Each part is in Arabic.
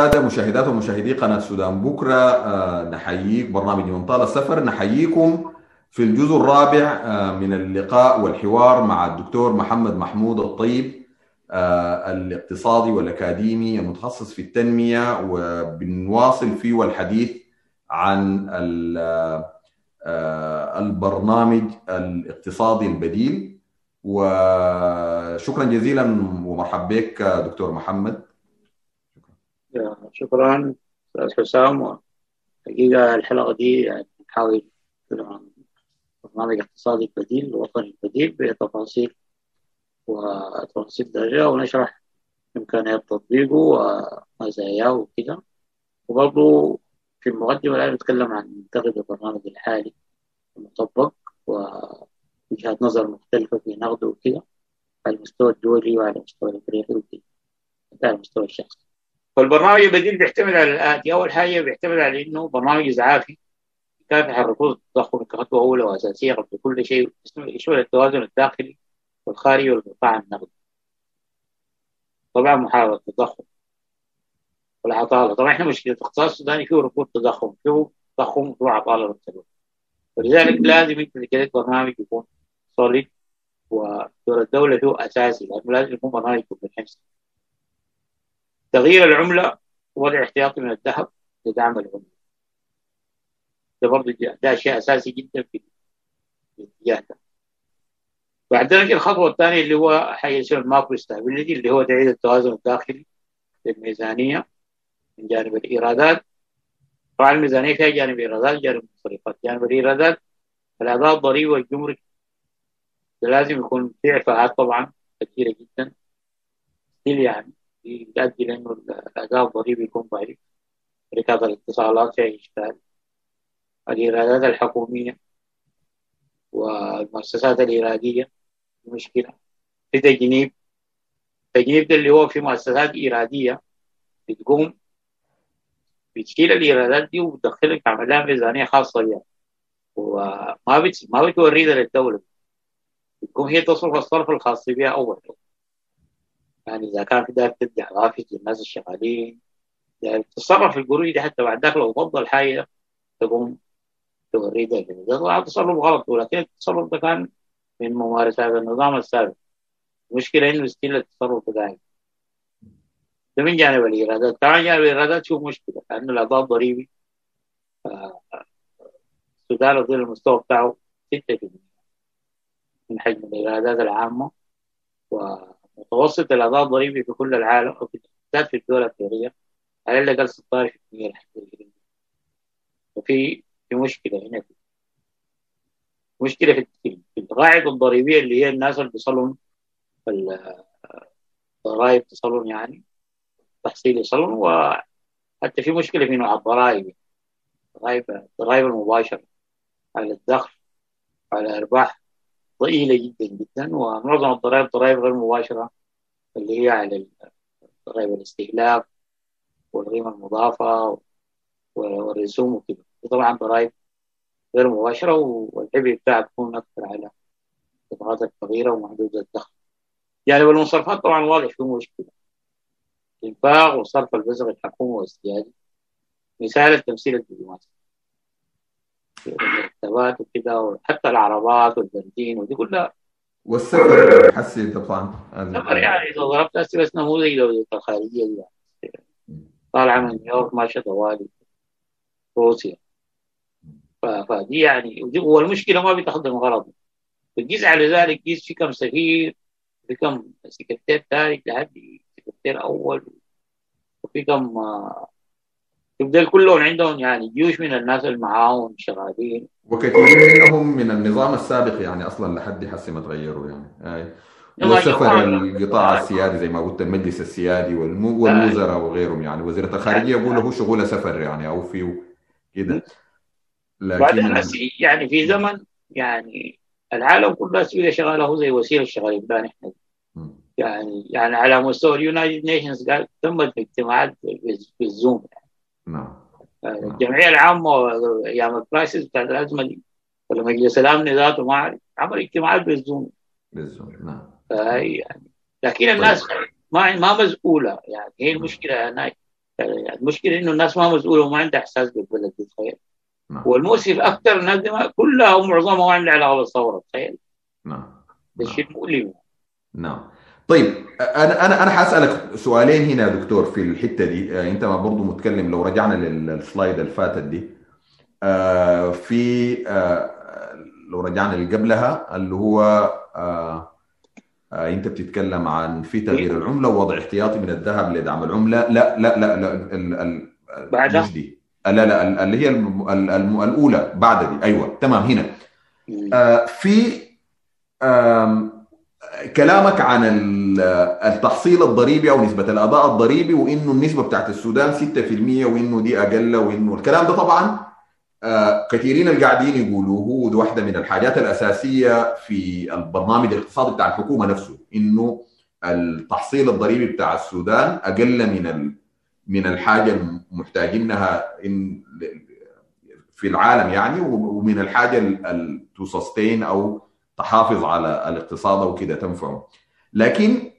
والسادة مشاهدات ومشاهدي قناة السودان بكرة. آه، نحييك برنامج من طال السفر. نحييكم في الجزء الرابع آه، من اللقاء والحوار مع الدكتور محمد محمود الطيب آه، الاقتصادي والأكاديمي المتخصص في التنمية وبنواصل فيه الحديث عن البرنامج الاقتصادي البديل. وشكرا جزيلا ومرحبا بك دكتور محمد. شكرا. أستاذ حسام حقيقه الحلقة دي يعني نحاول برنامج اقتصادي بديل وطني بديل بتفاصيل وتفاصيل درجة ونشرح إمكانيات تطبيقه ومزاياه وكده. وبرضه في المقدمة الآن نتكلم عن منتخب البرنامج الحالي المطبق ووجهات نظر مختلفة في نقده وكده على المستوى الدولي وعلى المستوى الأفريقي وكده على المستوى الشخصي. فالبرنامج البديل بيعتمد على الآتي أول حاجة بيعتمد على إنه برنامج إسعافي يكافح الركود التضخم كخطوة أولى وأساسية قبل كل شيء. يشمل التوازن الداخلي والخارجي والقطاع النقدي. طبعا محاربة التضخم والعطالة طبعا إحنا مشكلة الاقتصاد السوداني فيه ركود تضخم. فيه تضخم وفيه عطالة بالتبادل ولذلك لازم انت كده برنامج يكون solid ودور الدولة فيه أساسي لأنه لازم يكون برنامج comprehensive تغيير العملة وضع احتياطي من الذهب لدعم العملة. ده برضه ده شيء أساسي جدا في الاتجاه ده بعد ذلك الخطوة الثانية اللي هو حاجة اسمها ال macro stability اللي هو تعيد التوازن الداخلي للميزانية من جانب الإيرادات. طبعا الميزانية فيها جانب إيرادات جانب مصروفات جانب الإيرادات الأداء الضريبي والجمرك لازم يكون في إعفاءات طبعا كثيرة جدا. يعني يؤدي لأنه الأداء الضريبي يكون ضعيف. شركات الاتصالات فيها إشكال الإيرادات الحكومية والمؤسسات الإيرادية مشكلة. في تجنيب تجنيب ده اللي هو في مؤسسات إيرادية بتقوم بتشيل الإيرادات دي وبتدخلك عملها ميزانية خاصة بها وما بت... ما بتوريها للدولة. بتقوم هي تصرف الصرف الخاص بها أول. يعني إذا كان في ذلك تدي عرافة للناس الشغالين يعني تتصرف القروش دي حتى بعد ذاك لو فضل حاجة تقوم توريه ده ده طبعا تصرف غلط ولكن التصرف ده كان من ممارسات النظام السابق. المشكلة إنه ستيل التصرف ده ده من جانب الإيرادات. طبعا جانب الإيرادات شو مشكلة لأنه الأداء الضريبي السودان وصل المستوى بتاعه 6% من حجم الإيرادات العامة. ومتوسط الأداء الضريبي في كل العالم بالذات في الدول الأفريقية على الأقل 16% لحد وفي في مشكلة هنا. في مشكلة في القاعدة الضريبية اللي هي الناس اللي بيصلون الضرائب تصلون يعني تحصيل يصلون وحتى في مشكلة في نوع الضرائب. الضرائب الضرائب المباشرة على الدخل على الأرباح. ضئيلة جدا جدا ومعظم الضرائب ضرائب غير مباشرة اللي هي على ضرائب الاستهلاك والقيمة المضافة والرسوم وكده. طبعا ضرائب غير مباشرة والعبء بتاعها بيكون أكثر على الطبقات الفقيرة ومحدودة الدخل. يعني بالمصرفات طبعا واضح في مشكلة. الإنفاق وصرف البزغ الحكومي والسيادي مثال التمثيل الدبلوماسي. المكتبات وكده وحتى العربات والبنزين ودي كلها. والسفر حسي طبعا. السفر يعني إذا ضربت بس نموذج لو الخارجيه دي يعني. طالعه من نيويورك ماشيه طوالي. روسيا. فدي يعني هو المشكلة ما بتخدم غرض. بتقيس على ذلك قيس في كم سفير في كم سكرتير ثالث لحد سكرتير أول وفي كم يبدل كلهم عندهم يعني جيوش من الناس اللي معاهم شغالين. وكثير منهم من النظام السابق يعني أصلا لحد حسي ما تغيروا يعني. وسفر القطاع. السيادي زي ما قلت المجلس السيادي والوزراء وغيرهم يعني. وزيرة الخارجية يقول له شغوله سفر يعني أو فيه كده. لكن يعني في زمن يعني العالم كله سوريا شغاله هو زي وسيلة شغالين بها نحن يعني يعني على مستوى ال United Nations قال تمت اجتماعات بال Zoom يعني. نعم. الجمعيه العامة أيام ال crisis بتاعت الأزمة دي ولا مجلس الأمن ذاته ما اعرف عمل اجتماعات بال Zoom. بال Zoom نعم. يعني لكن الناس ما ما مسؤولة يعني هي المشكلة هناك. يعني المشكلة إنه الناس ما مسؤولة وما عندها إحساس بالبلد تخيل. نعم. والمؤسف أكثر الناس دي كلها ومعظمها ما عندها علاقة بالثورة تخيل. نعم. ده شيء مؤلم نعم. طيب أنا أنا أنا حأسألك سؤالين هنا يا دكتور في الحتة دي. آه، أنت ما برضو متكلم لو رجعنا للسلايد اللي فاتت دي. آه، في آه، لو رجعنا اللي قبلها اللي هو أنت بتتكلم عن في تغيير العملة ووضع احتياطي من الذهب لدعم العملة. لا لا لا لا ال- ال- بعدها؟ دي. لا لا ال- اللي هي الأولى بعد دي. أيوه تمام هنا. في كلامك عن ال- التحصيل الضريبي أو نسبة الأداء الضريبي وإنه النسبة بتاعت السودان 6% وإنه دي أقل وإنه الكلام ده طبعا آه، كثيرين اللي قاعدين يقولوا هو واحدة من الحاجات الأساسية في البرنامج الاقتصادي بتاع الحكومة نفسه إنه التحصيل الضريبي بتاع السودان أقل من من الحاجة المحتاجينها في العالم يعني ومن الحاجة ال تسستين أو تحافظ على الاقتصاد وكده تنفعه. لكن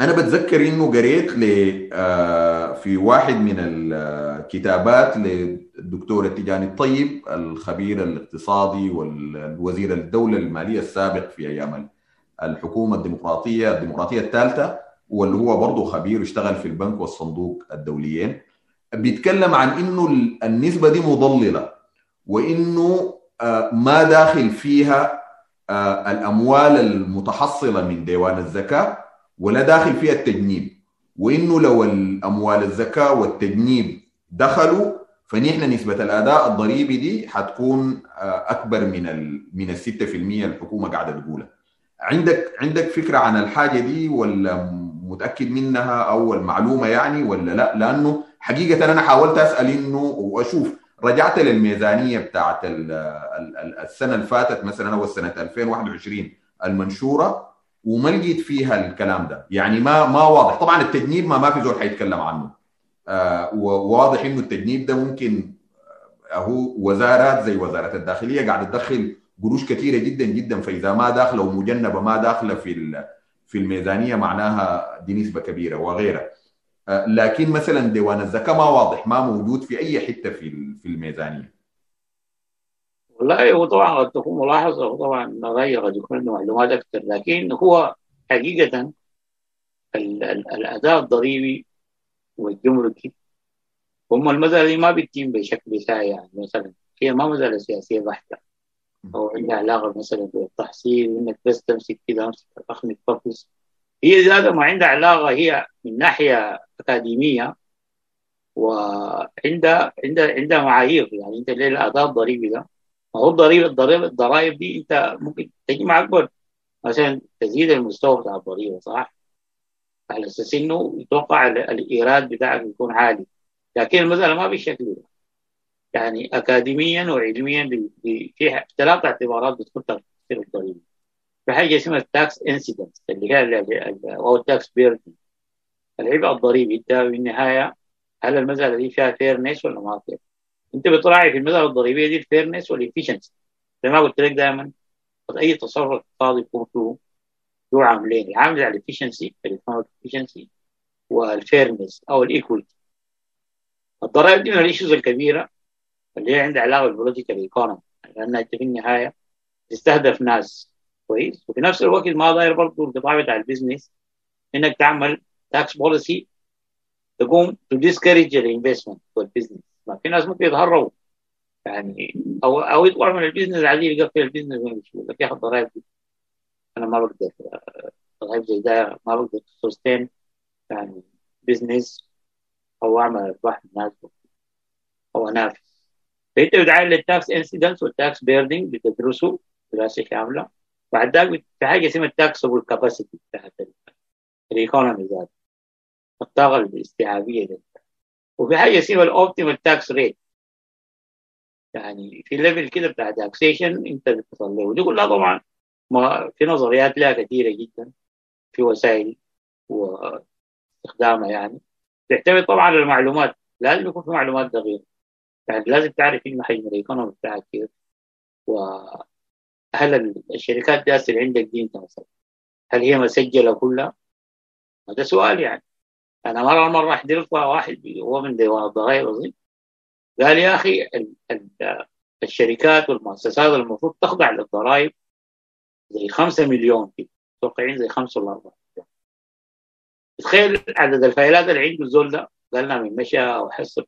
أنا بتذكر إنه قريت ل آه، في واحد من الكتابات للدكتور التجاني الطيب الخبير الاقتصادي والوزير الدولة الماليه السابق في أيام الحكومة الديمقراطية الديمقراطية الثالثة واللي هو برضه خبير اشتغل في البنك والصندوق الدوليين. بيتكلم عن إنه النسبة دي مضللة وإنه آه، ما داخل فيها الأموال المتحصلة من ديوان الزكاة ولا داخل فيها التجنيب. وإنه لو الأموال الزكاة والتجنيب دخلوا فنحن نسبة الأداء الضريبي دي حتكون آه، أكبر من ال من ال 6% الحكومة قاعدة تقولها. عندك عندك فكرة عن الحاجة دي ولا متأكد منها أو المعلومة يعني ولا لا؟ لأنه حقيقة أنا حاولت أسأل إنه وأشوف رجعت للميزانية بتاعت ال- ال- ال- السنة اللي فاتت مثلا أو السنة 2021 المنشورة وما لقيت فيها الكلام ده. يعني ما ما واضح. طبعا التجنيب ما ما في زول حيتكلم عنه. آه وواضح إنه التجنيب ده ممكن آه، هو وزارات زي وزارة الداخلية قاعدة تدخل قروش كثيره جدا جدا فإذا ما داخلة ومجنبه ما داخلة في في الميزانية معناها دي نسبة كبيرة وغيرها. لكن مثلا ديوان الزكاة ما واضح ما موجود في أي حتة في في الميزانية. والله هو طبعا قد تكون ملاحظة وطبعا رأيي قد يكون عنده معلومات أكثر لكن هو حقيقة ال- ال- الأداء الضريبي والجمركي هم المسألة دي ما بتتم بشكل ساي يعني. مثلا هي ما مسألة سياسية بحتة. أو عندها علاقة مثلا بالتحصيل وإنك بس تمسك كده أمسك أخنق فقس هي ذاتها ما عندها علاقة هي من ناحية أكاديمية وعندها عندها عندها معايير يعني أنت ليه الأداء الضريبي ده؟ ما هو الضريبة الضريبة الضرائب دي أنت ممكن تجمع أكبر مثلا تزيد المستوى بتاع الضريبة صح؟ على أساس إنه يتوقع ال- الإيراد بتاعك يكون عالي. لكن المسألة ما بالشكل ده. يعني أكاديميا وعلميا في ثلاث اعتبارات بتكون تفسير الضريبة. في حاجة اسمها ال tax incidence اللي هي أو ال tax burden العبء الضريبي أنت بالنهاية هل المسألة دي فيها fairness ولا ما فيها؟ أنت بتراعي في المسألة الضريبية دي ال fairness وال efficiency زي ما قلت لك دائما أي تصرف اقتصادي يكون له له عاملين العامل على ال efficiency ال economic efficiency وال fairness أو ال equity الضرائب دي من ال issues الكبيرة اللي هي عندها علاقة بال political economy لأنها انت في النهاية تستهدف ناس كويس وفي نفس الوقت ما داير برضه القطاع بتاع ال business إنك تعمل tax policy تقوم to discourage ال investment وال business ما في ناس ممكن يتهربوا. يعني أو أو يطلعوا من ال business عادي يقفل ال business ويمشي لك يا أخي الضرائب دي أنا ما بقدر. ضرائب زي ده ما بقدر. sustain يعني business أو أعمل أرباح مناسبه أو أنافس. فأنت بتعامل لل tax incidence وال tax burden بتدرسه دراسة شامله بعد ذلك في حاجة اسمها ال taxable capacity بتاعت ال economy ذات الطاقة الاستيعابية دي. وفي حاجة اسمها ال optimal tax rate يعني في level كده بتاع taxation انت بتصليه ودي كلها طبعا ما في نظريات لها كثيرة جدا. في وسائل واستخدامها يعني. تعتمد طبعا على المعلومات. لازم يكون في معلومات دقيقة. يعني لازم تعرف إنه حجم الإيكونومي بتاعك كيف. وهل الشركات دي عندك دي انت مثلا هل هي مسجلة كلها؟ هذا سؤال يعني. أنا مره مرة حضرت واحد هو من ديوان الضرائب اظن قال يا أخي الشركات والمؤسسات المفروض تخضع للضرائب زي 5 مليون متوقعين زي 5 ولا 4 مليون. تخيل عدد ال files اللي عنده الزول ده. قالنا من مشى أو حسب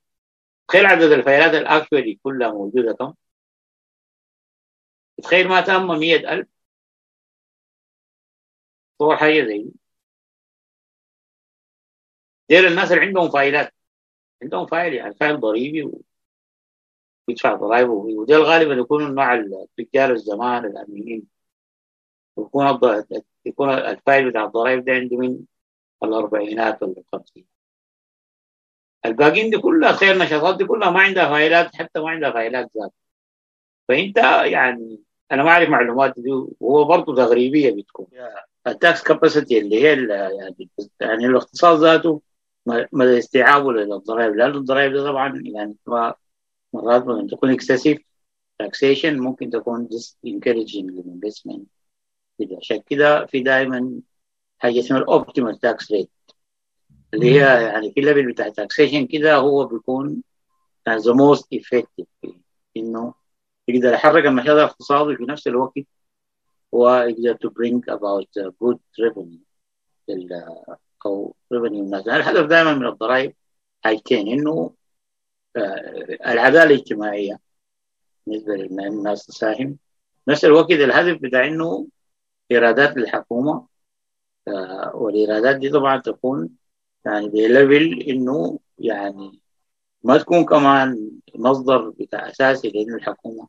تخيل عدد ال files ال actually كلها موجودة كم؟ تخيل ما تم 100000 صور حاجة زي دي. ديل الناس اللي عندهم files. عندهم file يعني file ضريبي ويدفع ضرائب وديل غالبا يكونوا مع التجار الزمان الأمينين. يكون يكون ال file بتاع الضرائب ده عنده من الأربعينات ولا الخمسين. الباقيين دي كلها خير النشاطات دي كلها ما عندها files حتى ما عندها files ذات فأنت يعني أنا ما أعرف معلومات دي وهو برضه تقريبية بتكون. ال tax capacity اللي هي يعني يعني الاقتصاد ذاته مدى استيعابه للضرائب لأن الضرائب دي طبعا يعني مرات ممكن تكون excessive taxation ممكن تكون discouraging لل investment عشان كده في دائما حاجة اسمها ال optimal tax rate اللي هي يعني في ال level بتاع taxation كده هو بيكون the most effective إنه يقدر يحرك النشاط الاقتصادي في نفس الوقت هو يقدر to bring about good revenue. أو revenue الناس. الهدف دائما من الضرائب. حاجتين إنه العدالة الاجتماعية بالنسبة للناس تساهم نفس الوقت الهدف بتاع إنه إيرادات للحكومة والإيرادات دي طبعا تكون يعني بليفل إنه يعني ما تكون كمان مصدر بتاع أساسي لأنه الحكومة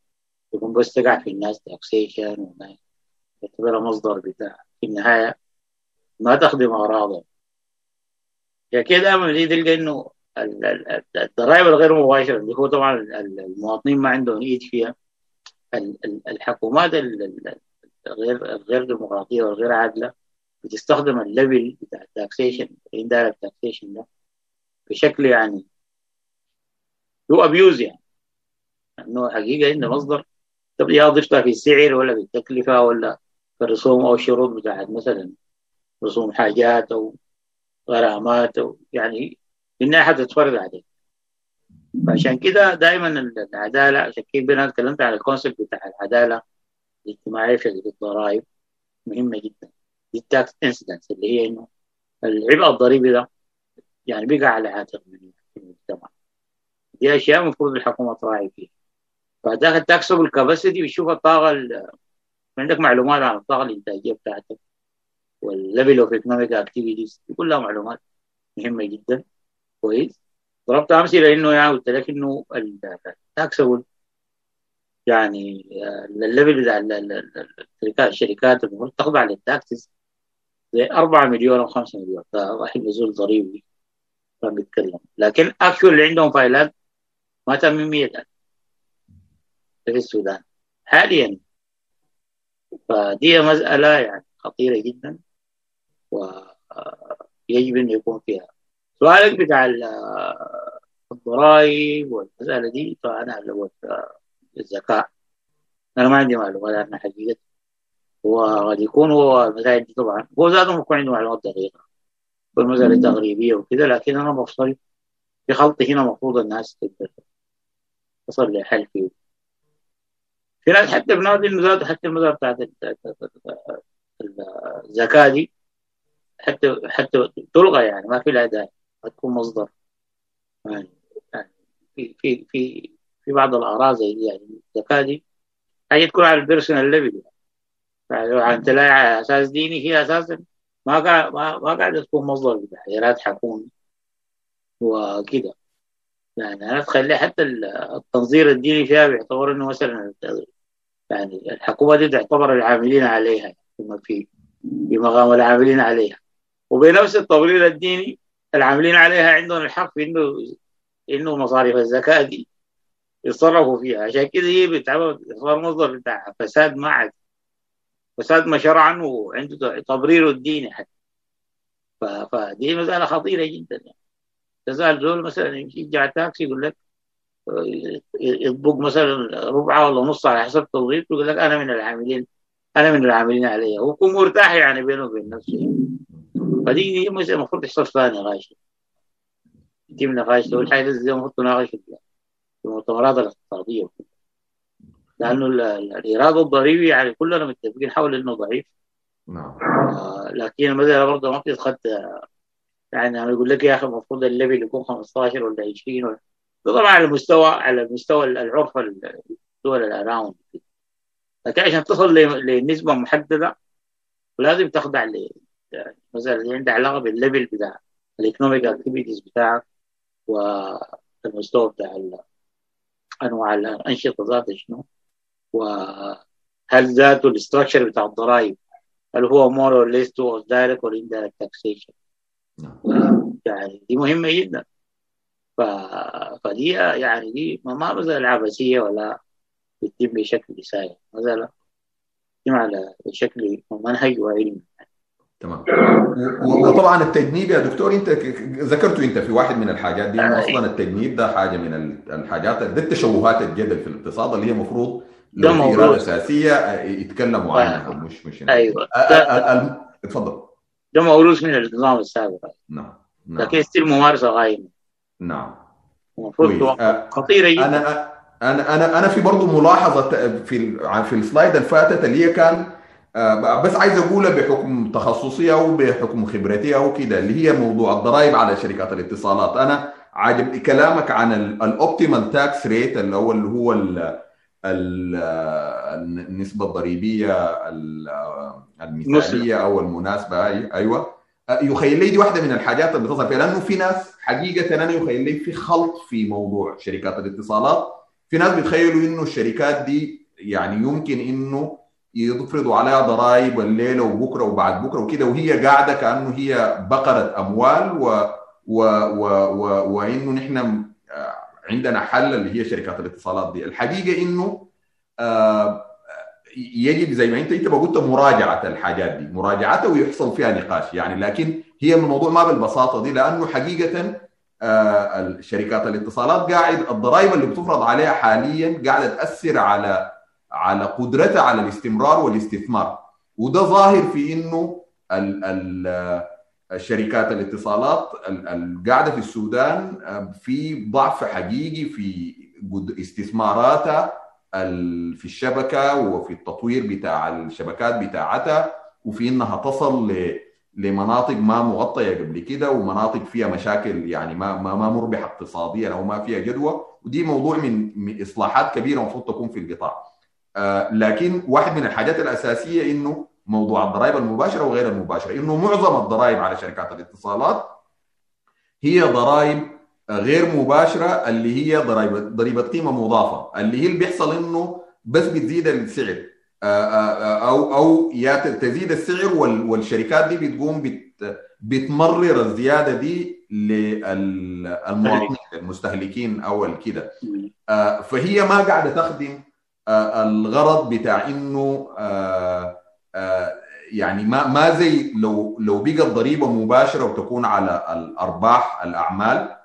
تكون بس تقع في الناس taxation تعتبرها مصدر بتاع في النهاية ما تخدم أغراضها. يعني كده دائما دي تلقى إنه الضرائب الغير مباشرة اللي هو طبعا المواطنين ما عندهم إيد فيها. الحكومات الغير الغير ديمقراطية والغير عادلة بتستخدم ال level بتاع ال taxation ال indirect taxation ده بشكل يعني هو abuse يعني. إنه حقيقة انه مصدر. طب يا ضفتها في السعر ولا بالتكلفه ولا في الرسوم أو الشروط بتاعت مثلا رسوم حاجات أو غرامات يعني إنها حتتفرض عليك. فعشان كده دائما العدالة عشان كده أنا اتكلمت عن ال concept بتاع العدالة الاجتماعية في الضرائب مهمة جدا. دي ال tax incidence اللي هي إنه العبء الضريبي ده يعني بقى على عاتق المجتمع. دي أشياء المفروض الحكومة تراعي فيها. فده ال taxable capacity بيشوف الطاقة عندك معلومات عن الطاقة الإنتاجية بتاعتك. وال level of economic activities دي كلها معلومات مهمة جدا. كويس. ضربت أمثلة انه يعني قلت لك إنه ال taxable يعني ال level بتاع الشركات الشركات المفروض تخضع لل taxes زي 4 مليون أو 5 مليون. ده واحد نزول ضريبي. كان بيتكلم. لكن اكشوال اللي عندهم فايلات ما تم 100000 في السودان. حاليا. فدي مسألة يعني خطيرة جدا. ويجب أن يكون فيها. سؤالك بتاع الضرائب والمسألة دي فأنا اللي الذكاء أنا ما عندي معلومات عنها حقيقة. وقد يكون هو المسائل دي طبعا هو ذاته ممكن عنده معلومات دقيقة. والمسألة تغريبية وكده لكن أنا بفصل في خلط هنا المفروض الناس تقدر تصل لحل فيه. في ناس حتى بنادي إنه ذاته حتى المسألة بتاعت الزكاة دي حتى حتى تلغى يعني ما في لها داعي تكون مصدر. يعني في في في في بعض الآراء زي دي يعني الزكاة دي حاجة تكون على ال personal level يعني. لو أنت لا على أساس ديني هي أساسا ما ما, قاعدة تكون مصدر بتحذيرات حكومي وكده. يعني أنا تخلي حتى التنظير الديني فيها بيعتبر إنه مثلا يعني الحكومة دي تعتبر العاملين عليها في في مقام العاملين عليها. وبنفس التضليل الديني العاملين عليها عندهم الحق في انه إنه مصاريف الزكاة دي يتصرفوا فيها. عشان كده هي صار مصدر بتاع فساد ما عاد فساد ما شرعا وعنده تبريره الديني حتى. فدي مسألة خطيرة جدا يعني. تسأل زول مثلا يمشي يرجع تاكسي يقول لك يطبق مثلا ربعة ولا نص على حسب توظيف يقول لك أنا من العاملين أنا من العاملين عليها. ويكون مرتاح يعني بينه وبين نفسه. يعني. فدي دي المفروض تحصل ثاني غاشي يتم نقاشته والحاجة زي ما تناقش في المؤتمرات الاقتصادية. لأنه الإيراد الضريبي يعني كلنا متفقين حول إنه ضعيف. نعم. آه لكن المسألة برضه ما بتتخذ يعني أنا يقول لك يا أخي المفروض الليفل يكون 15 ولا 20 ولا طبعا على المستوى على المستوى العرف الدول الاراوند لكن عشان تصل لنسبة محددة لازم تخضع مثلا اللي عندها علاقة بال level بتاع ال economic activities بتاعك والمستوى بتاع أنواع الأنشطة ذاتها شنو؟ وهل ذاته ال structure بتاع الضرائب هل هو more or less to direct or indirect taxation يعني دي مهمة جدا. ف... فدي يعني دي ما مسألة عبثية ولا بتتم بشكل سائل مسألة بتتم على شكل منهج وعلم. تمام. وطبعا التجنيب يا دكتور أنت ذكرته أنت في واحد من الحاجات دي انه أصلا التجنيب ده حاجة من الحاجات ده التشوهات الجدل في الاقتصاد اللي هي المفروض لو في إرادة اساسيه يتكلموا عنها مش مش أيوه. اتفضل. ده موروث من النظام السابق. نعم نعم. لكن ستيل ممارسة غايمة. نعم. المفروض خطيرة جدا. أنا أنا أنا أنا في برضه ملاحظة في في ال slide اللي فاتت اللي هي كان بس عايز اقولها بحكم تخصصي أو بحكم خبرتي أو كده اللي هي موضوع الضرائب على شركات الاتصالات. أنا عاجب كلامك عن ال optimal tax rate اللي هو اللي هو ال النسبة الضريبية المثالية أو المناسبة. أيوه. يخيل لي دي واحدة من الحاجات اللي بتظهر فيها لأنه في ناس حقيقة أنا يخيل لي في خلط في موضوع شركات الاتصالات. في ناس بيتخيلوا إنه الشركات دي يعني يمكن إنه يفرضوا عليها ضرائب الليلة وبكرة وبعد بكرة وكده وهي قاعدة كأنه هي بقرة أموال و و و و وإنه نحن عندنا حل اللي هي شركات الاتصالات دي. الحقيقة إنه يجب زي ما أنت أنت قلت مراجعة الحاجات دي مراجعتها ويحصل فيها نقاش. يعني لكن هي الموضوع ما بالبساطة دي لأنه حقيقة شركات الاتصالات قاعد الضرائب اللي بتفرض عليها حاليا قاعدة تأثر على على قدرتها على الاستمرار والاستثمار وده ظاهر في إنه ال ال شركات الاتصالات القاعدة في السودان في ضعف حقيقي في استثماراتها في الشبكة وفي التطوير بتاع الشبكات بتاعتها وفي إنها تصل لمناطق ما مغطية قبل كده ومناطق فيها مشاكل يعني ما ما, ما مربحه اقتصاديا أو ما فيها جدوى ودي موضوع من إصلاحات كبيرة المفروض تكون في القطاع. آه لكن واحد من الحاجات الأساسية إنه موضوع الضرائب المباشرة وغير المباشرة إنه معظم الضرائب على شركات الاتصالات هي ضرائب غير مباشرة اللي هي ضريبه ضريبة قيمة مضافة اللي هي اللي بيحصل إنه بس بتزيد السعر أو أو يا تزيد السعر والشركات دي بتقوم بت بتمرر الزيادة دي للمواطنين المستهلكين أو كده. فهي ما قاعدة تخدم الغرض بتاع إنه يعني ما ما زي لو لو بقت ضريبة مباشرة وتكون على الأرباح الأعمال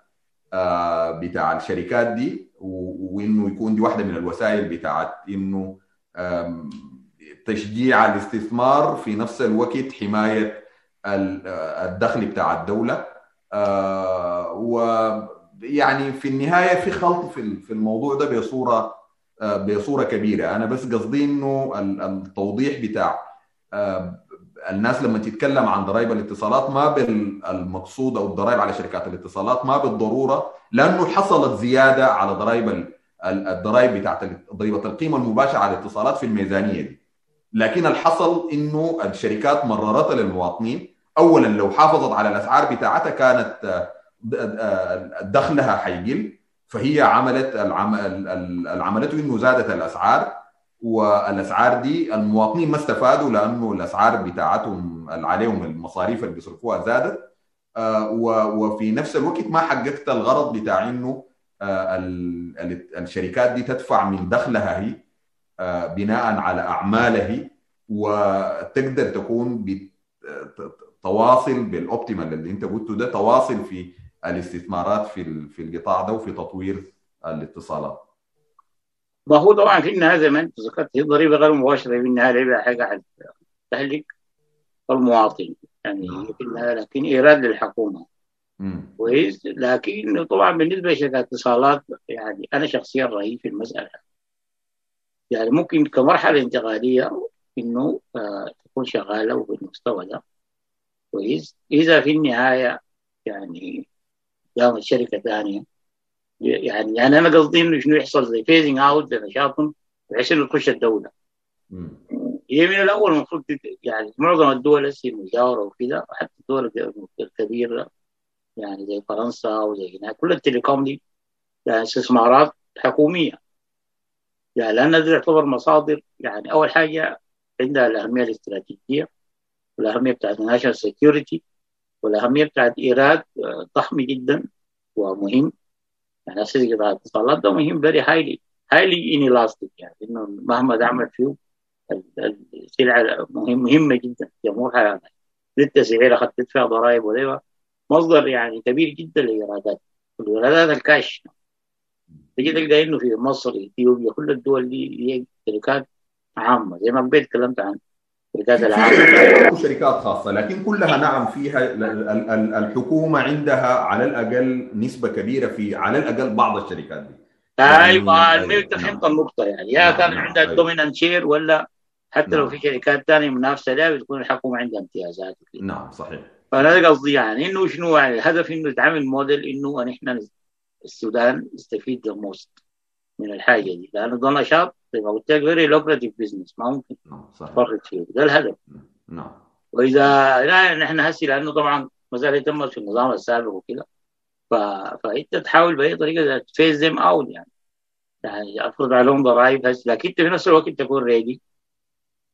بتاع الشركات دي وإنه يكون دي واحدة من الوسائل بتاعت إنه تشجيع الاستثمار في نفس الوقت حماية الدخل بتاع الدولة. ويعني في النهاية في خلط في الموضوع ده بصورة بصورة كبيرة. أنا بس قصدي إنه التوضيح بتاع الناس لما تتكلم عن ضرائب الاتصالات ما بالمقصود أو الضرائب على شركات الاتصالات ما بالضرورة لأنه حصلت زيادة على ضرائب الضرائب بتاعت ضريبة القيمة المباشرة على الاتصالات في الميزانية دي. لكن الحصل إنه الشركات مررتها للمواطنين. اولا لو حافظت على الأسعار بتاعتها كانت دخلها حيقل. فهي عملت عملته انه زادت الأسعار والأسعار دي المواطنين ما استفادوا لأنه الأسعار بتاعتهم عليهم المصاريف اللي بيصرفوها زادت. وفي نفس الوقت ما حققت الغرض بتاع إنه الشركات دي تدفع من دخلها هي بناء على اعمالها وتقدر تكون تواصل بالاوبتيمال اللي أنت قلته ده تواصل في الاستثمارات في في القطاع ده وفي تطوير الاتصالات. ما هو طبعا في النهايه زي ما انت ذكرت هي ضريبة غير مباشرة في النهايه لعبه حاجة تهلك المواطن يعني في النهايه لكن إيراد للحكومة. كويس. لكن طبعا بالنسبة لشركات الاتصالات يعني أنا شخصيا رأيي في المسألة يعني ممكن كمرحلة انتقالية إنه آه تكون شغالة وبالمستوى ده. كويس. إذا في النهاية يعني قامت شركه ثانية يعني يعني أنا قصدي إنه شنو يحصل زي phasing out لنشاطهم بحيث انه تخش الدولة. هي من الأول المفروض يعني معظم الدول هسه المجاوره وكذا حتى الدول الكبيرة يعني زي فرنسا وزي هناك كل ال telecom دي يعني استثمارات حكومية. يعني لأن دي تعتبر مصادر. يعني أول حاجة عندها الأهمية الاستراتيجية والأهمية بتاعت ال national security والأهمية بتاعت إيراد ضخم جدا ومهم. يعني اساسي قطاع الاتصالات ده مهم very highly highly inelastic يعني إنه مهما تعمل فيه السلعه مهم مهمة جدا جمهورها يعني للتسعير اخذت تدفع ضرائب ولا مصدر يعني كبير جدا للايرادات الايرادات الكاش. تجي تلقى إنه في مصر إثيوبيا كل الدول دي هي شركات عامة. زي ما قبل تكلمت عن الشركات العامه شركات خاصة لكن كلها نعم فيها الحكومة عندها على الأقل نسبة كبيرة في على الأقل بعض الشركات دي. أيوه يعني فهمت النقطة يعني. يا كان عندها dominant share ولا حتى لو في شركات ثانية منافسة لها بتكون الحكومة عندها امتيازات. نعم صحيح. فأنا قصدي يعني إنه شنو يعني؟ الهدف إنه يتعمل موديل إنه نحن السودان يستفيد most من الحاجة دي. لأنه ده نشاط زي قلت لك very lucrative business ما ممكن تفرط فيه. ده الهدف. نعم. وإذا لا نحن هسي لأنه طبعا ما زال تمت في النظام السابق وكده. ف... فأنت تحاول بأي طريقة ت phase them out يعني. يعني أفرض عليهم ضرائب هسي. لكن أنت في نفس الوقت تكون ready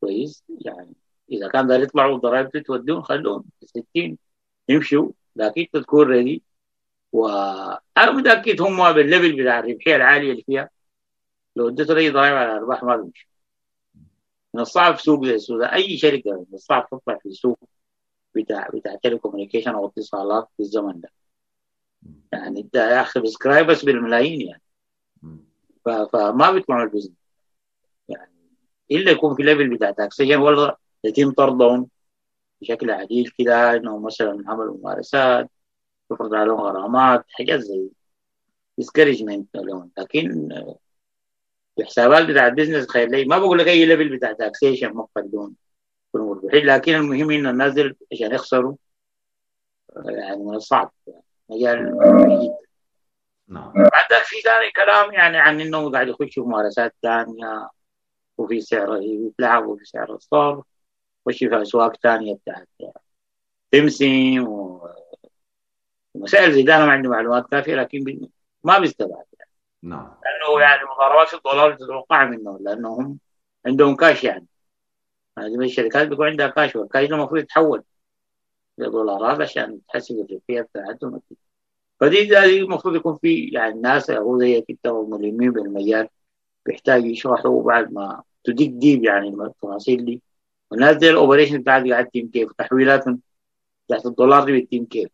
كويس. يعني إذا كان داير يطلعوا الضرائب توديهم خلوهم. 60 يمشوا. لكن أنت تكون ready وأنا متأكد هم بال level بتاع الربحية العالية اللي فيها. لو اديت اي ضرائب على الارباح ما بيمشي من الصعب سوق زي السودان أي شركة من الصعب تطلع في السوق بتاع بتاع telecommunication أو اتصالات في الزمن ده. يعني انت يا أخي subscribers بالملايين يعني. فما بيطلعوا البزنس. يعني إلا يكون في ليفل بتاع تاكسيشن ولا يتم طردهم بشكل عديل كده إنهم مثلا عملوا ممارسات يفرض عليهم غرامات حاجات زي ديسكريجمنت لكن الحسابات بتاع البيزنس خير. لي ما بقول لك أي ليفل بتاع تاكسيشن يكونوا مربحين لكن المهم إنه الناس عشان يخسروا يعني من الصعب مجال جدا نعم. بعد في ثاني كلام يعني عن إنه قاعد يخشوا في ممارسات ثانية وفي سعر يتلعبوا في سعر الصرف وشي في أسواق ثانية بتاعت تمسم ومسائل زي ده. أنا ما عندي معلومات كافية لكن ما بيستبعد. نعم. لأنه يعني مضاربات الدولار تتوقع منه لأنهم عندهم كاش يعني. هذه الشركات بيكون عندها كاش والكاش المفروض يتحول. لدولارات عشان تحسب الربحيه بتاعتهم. فدي المفروض يكون في يعني ناس هو زي كده ملمين بالمجال بيحتاج يشرحوا بعد ما تديك deep يعني التفاصيل دي. والناس دي ال operation بتاعت قاعد تتم كيف تحويلاتهم تحت الدولار دي بتتم كيف.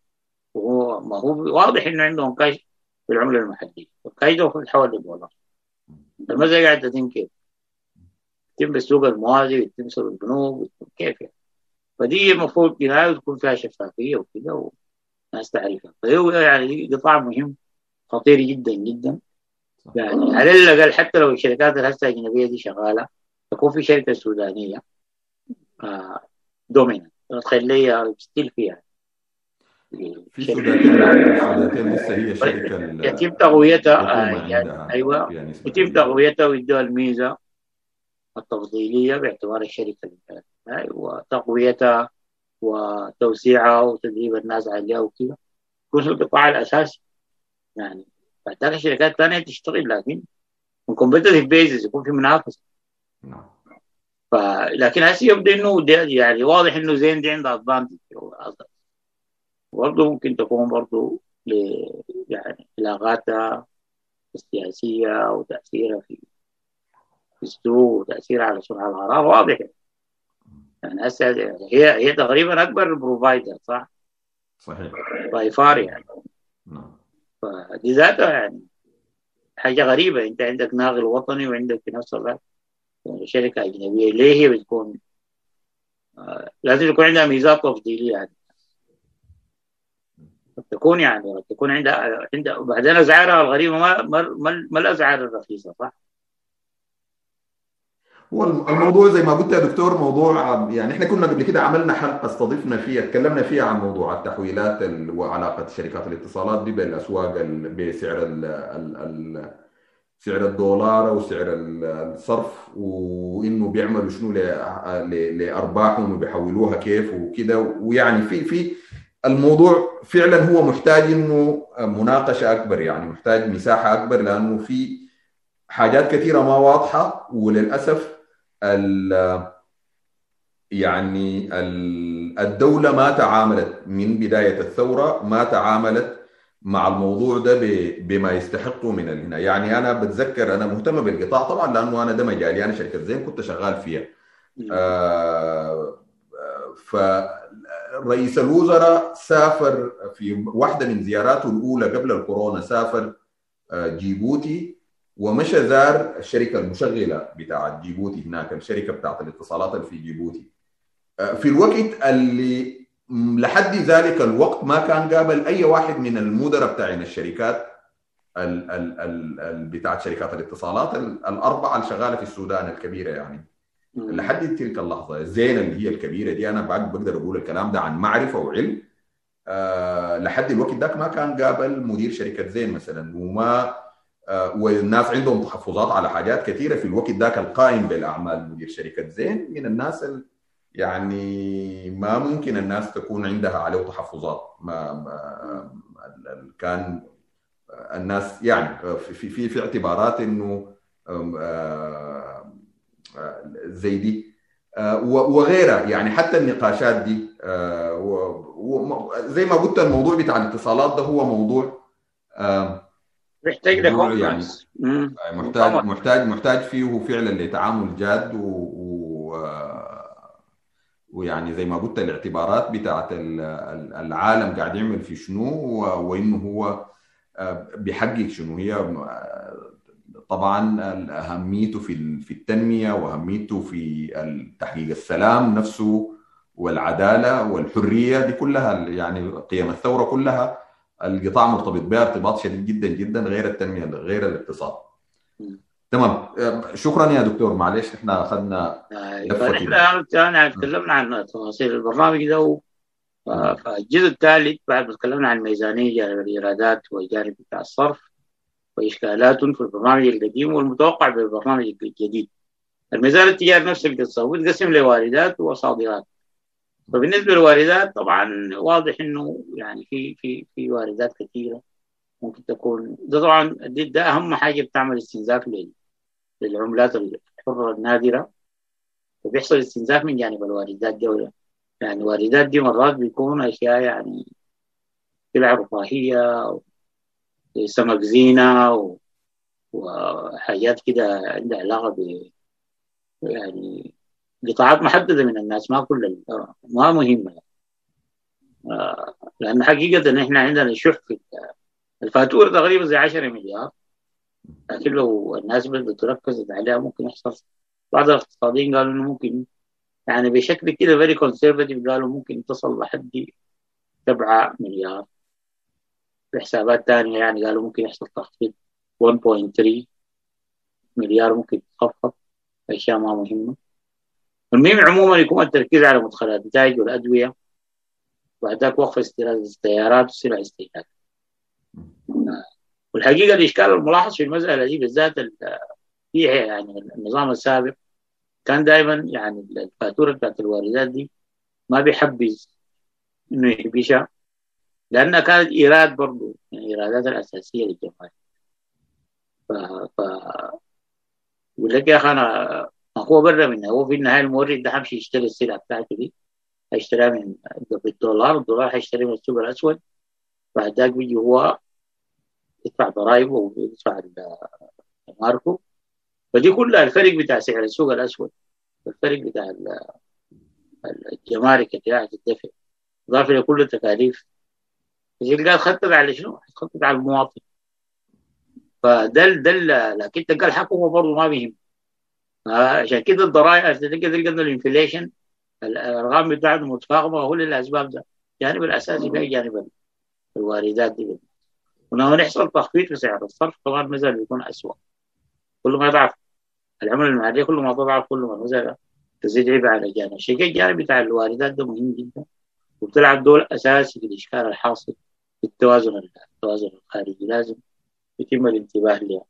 وهو ما هو واضح إنه عندهم كاش بالعملة المحلية. والكاش ده المفروض يتحول لدولار المسألة قاعد تتم كيف يتم بالسوق الموازي ويتم سوق البنوك كيف يعني. فدي المفروض بنهاية تكون فيها شفافية وكده والناس تعرفها. فهو يعني قطاع مهم خطير جدا جدا. يعني على الأقل حتى لو الشركات الهسة الأجنبية دي شغالة تكون في شركة سودانية آه dominant تخليها still فيها. في سوداتل السوداتل لسه هي شركة يتم تقويتها آه يعني أيوه. يتم تقويتها ويدوها الميزة التفضيلية باعتبار الشركة وتقويتها وتوسيعها وتدريب الناس عليها وكذا. يكون القطاع الاساسي يعني. بعدين الشركات الثانية تشتغل لكن من competitive basis يكون في منافسة. نعم. ف... لكن هسه يبدو إنه يعني واضح إنه زين دي عندها advantage برضه ممكن تكون برضه ل... يعني علاقاتها السياسية وتأثيرها في في السوق وتأثيرها على صنع القرار واضح. يعني هسه هي هي تقريبا أكبر provider صح؟ صحيح. by far يعني. نعم. فدي ذاتها يعني حاجة غريبة. أنت عندك ناقل وطني وعندك في نفس الوقت شركة أجنبية. ليه هي بتكون؟ آه لازم يكون عندها ميزات تفضيلية. يعني قد تكون يعني قد تكون عندها عندها وبعدين اسعارها الغريبة ما ما ما, الاسعار الرخيصة صح؟ هو الموضوع زي ما قلت يا دكتور موضوع يعني إحنا كنا قبل كده عملنا حلقة استضفنا فيها تكلمنا فيها عن موضوع التحويلات وعلاقة شركات الاتصالات دي بالاسواق بسعر ال ال ال سعر الدولار أو سعر الصرف وإنه بيعملوا شنو لأرباحهم وبيحولوها كيف وكده ويعني في في الموضوع فعلا هو محتاج إنه مناقشة أكبر يعني محتاج مساحة أكبر لأنه في حاجات كثيرة ما واضحة وللأسف ال يعني الدولة ما تعاملت من بداية الثورة ما تعاملت مع الموضوع ده بما يستحقه من هنا يعني أنا بتذكر أنا مهتم بالقطاع طبعا لأنه أنا ده مجالي أنا شركة زين كنت شغال فيها. آه فرئيس الوزراء سافر في واحدة من زياراته الأولى قبل الكورونا سافر جيبوتي ومشى زار الشركة المشغلة بتاعت جيبوتي هناك الشركة بتاعت الاتصالات في جيبوتي. في الوقت اللي لحد ذلك الوقت ما كان قابل أي واحد من المدراء بتاعين الشركات ال ال ال ال بتاعت شركات الاتصالات الأربعة اللي شغالة في السودان الكبيرة يعني. لحد تلك اللحظة الزين اللي هي الكبيرة دي أنا بعد بقدر أقول الكلام ده عن معرفة وعلم. أه لحد الوقت ذاك ما كان قابل مدير شركة زين مثلا وما أه والناس عندهم تحفظات على حاجات كثيرة في الوقت ذاك القائم بالأعمال مدير شركة زين. من الناس يعني ما ممكن الناس تكون عندها عليه تحفظات. ما, ما كان الناس يعني في في في اعتبارات إنه زي دي. وغيرها. يعني حتى النقاشات دي زي ما قلت الموضوع بتاع الاتصالات ده هو موضوع محتاج يعني محتاج محتاج محتاج فيه فعلا لتعامل جاد و ويعني زي ما قلت الاعتبارات بتاعت العالم قاعد يعمل في شنو وإنه هو بيحقق شنو. هي طبعا أهميته في في التنمية وأهميته في تحقيق السلام نفسه والعدالة والحرية دي كلها يعني قيم الثورة كلها. القطاع مرتبط بها ارتباط شديد جدا جدا غير التنمية غير الاقتصاد. تمام. شكرا يا دكتور. معلش إحنا أخذنا إحنا إحنا تكلمنا عن تفاصيل البرنامج ده فالجزء الثالث بعد ما تكلمنا عن الميزانية جانب الإيرادات والجانب بتاع الصرف. وإشكالات في البرنامج القديم والمتوقع بالبرنامج الجديد. الميزان التجاري نفسه بيتصور بيتقسم لواردات وصادرات. فبالنسبة للواردات طبعا واضح إنه يعني في في في واردات كثيرة ممكن تكون ده طبعا ده أهم حاجة بتعمل استنزاف للعملات الحرة النادرة وبيحصل استنزاف من جانب الواردات دي يعني الواردات دي مرات بيكون أشياء يعني سلع رفاهيه سمك زينة و... وحاجات كده عندها علاقة ب يعني قطاعات محددة من الناس ما كل ما مهمة. آه لأن حقيقة إحنا عندنا شح في الفاتورة تقريبا زي 10 مليار. لكن لو الناس بدأت تركز عليها ممكن يحصل بعض الاقتصاديين قالوا إنه ممكن يعني بشكل كده very conservative قالوا ممكن تصل لحد 7 مليار. في حسابات ثانية يعني قالوا ممكن يحصل تخفيض 1.3 مليار ممكن تخفض أشياء ما مهمة. المهم عموما يكون التركيز على مدخلات الإنتاج والادويه وبعدك وقف استيراد السيارات وسلع استهلاك والحقيقة الإشكال الملاحظ في المسألة دي بالذات فيها يعني النظام السابق كان دائما يعني الفاتورة بتاعت الواردات دي ما بيحبذ إنه يحبشها لانها كانت إيراد برضه يعني الايرادات الأساسية للجمارك ف ف ولك يا أخي أنا هو برا منها هو في النهاية المورد ده حمشي يشتري السلعه بتاعته دي هيشتريها من بالدولار الدولار هيشتري من السوق الأسود بعد ذاك بيجي هو يدفع ضرائبه ويدفع ماركه. فدي كلها الفرق بتاع سعر السوق الأسود الفرق بتاع الجمارك اللي الدفع إضافة لكل التكاليف. تلقاه خطط على شنو؟ خطط على المواطن. فده ده لكن تلقى الحكومة برضه ما بيهم. عشان كده الضرائب تلقى تلقى الانفليشن الأرقام بتاعته متفاقمه هو للأسباب ده. الجانب الأساسي في الجانب الواردات دي. ولما نحصل تخفيض في سعر الصرف طبعا النزل بيكون أسوأ. كل ما ضعف. العملة المحلية كل ما تضعف كل ما نزل تزيد عبء على الجانب الشيء الجانب بتاع الواردات ده مهم جدا. وبتلعب دور أساسي في الإشكال الحاصل التوازن التوازن الخارجي لازم يتم الانتباه لها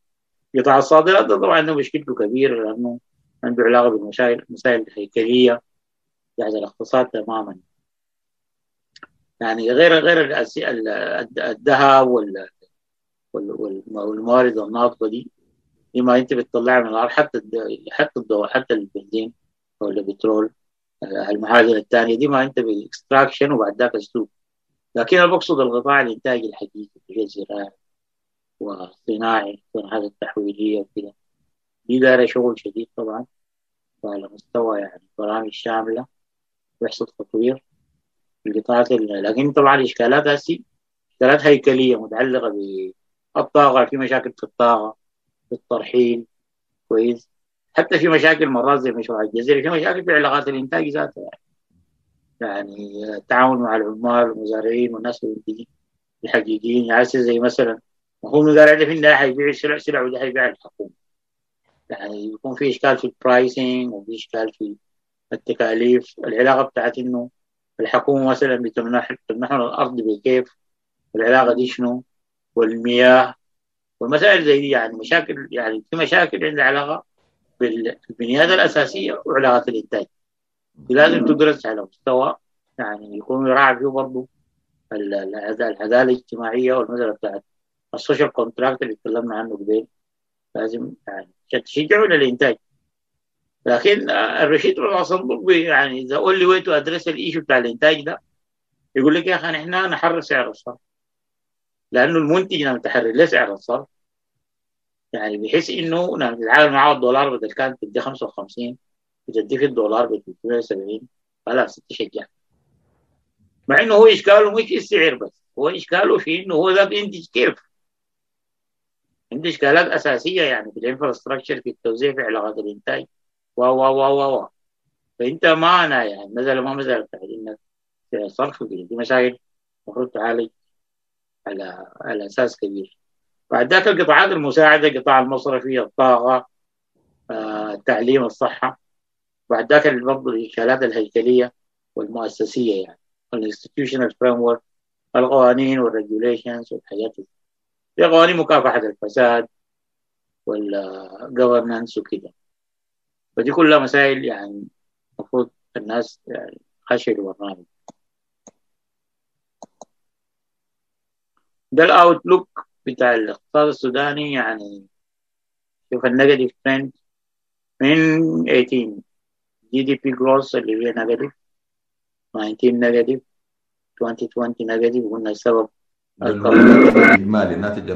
قطاع الصادرات طبعا مشكلته كبيرة لأنه عنده علاقة بالمسائل المسائل الهيكلية بتاعت الاقتصاد تماما. يعني غير غير الذهب والموارد الناطقة دي لما انت بتطلعها من الأرض. حتى حتى الضوء حتى البنزين أو البترول المعادن الثانية دي ما انت باكستراكشن وبعد ذاك اسلوب لكن أنا بقصد القطاع الانتاجي الحقيقي اللي هي الزراعي والصناعي والصناعات التحويلية وكده. دي دايرة شغل شديد طبعا. وعلى مستوى يعني برامج شاملة ويحصل تطوير القطاعات لكن طبعا الاشكالات هسي إشكالات هيكلية متعلقة بالطاقة. في مشاكل في الطاقة في الترحيل كويس. حتى في مشاكل مرات زي مشروع الجزيرة في مشاكل في علاقات الإنتاج ذاتها. يعني يعني التعاون مع العمال والمزارعين والناس الحقيقيين. يعني زي مثلا هو المزارع ده في النهايه حيبيع سلع سلع وده حيبيع الحكومة يعني يكون في إشكال في البرايسنج وفي إشكال في التكاليف. العلاقة بتاعت إنه الحكومة مثلا بتمنح تمنحنا الأرض بكيف. العلاقة دي شنو؟ والمياه. والمسائل زي دي يعني مشاكل يعني في مشاكل عندها علاقه بالبنيات الأساسية وعلاقات الإنتاج. لازم تدرس على مستوى يعني يكون يراعى فيه برضه العداله الاجتماعية والمساله بتاعت ال social contract اللي تكلمنا عنه قبل لازم يعني تشجعوا للإنتاج. لكن الرشيد والصندوق يعني إذا قول لي وين address ال issue بتاع الإنتاج ده يقول لك يا أخي إحنا نحرر سعر الصرف. لأنه المنتج لما تحرر له سعر الصرف؟ يعني بحيث إنه لما تتعامل معاه الدولار بدل كانت تدي 55 بتدي في الدولار ب 370 خلاص تشجع مع إنه هو إشكاله مش السعر بس هو إشكاله في إنه هو ذا بينتج كيف عنده إشكالات أساسية يعني في الانفراستراكشر في التوزيع في علاقات الإنتاج. و و و و فأنت ما أنا يعني مثلا ما مثلا انك صرف دي مشاكل المفروض تعالج على على أساس كبير. بعد ذاك القطاعات المساعدة قطاع المصرفي الطاقة آه، التعليم الصحة. بعد ذاك برضه الاشكالات الهيكلية والمؤسسية يعني. ال institutional framework القوانين وال regulations والحاجات دي. في قوانين مكافحة الفساد وال governance وكده. فدي كلها مسائل يعني المفروض الناس يعني خشوا البرنامج. ده ال outlook بتاع الاقتصاد السوداني يعني شوف ال negative trend من 18 GDP growth اللي هي negative 19 negative 2020 negative قلنا السبب اجمالي الناتج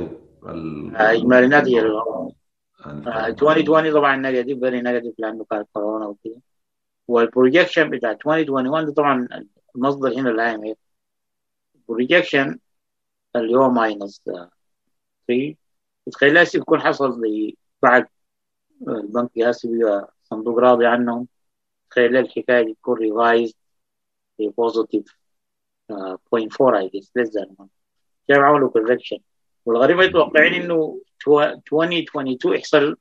إجمالي الناتج 2020 طبعا negative very negative لأنه كانت كورونا وكده. وال projection بتاع 2021 طبعا المصدر هنا ال IMF ال projection اللي هو ماينس 3 تخيل يكون حصل زي بعد البنك ياسي صندوق راضي عنهم. تخيل الحكاية دي تكون ريفايز بوزيتيف 0.4 اي جيس ليس ذان كيف عملوا كوركشن والغريب متوقعين إنه 2022 يحصل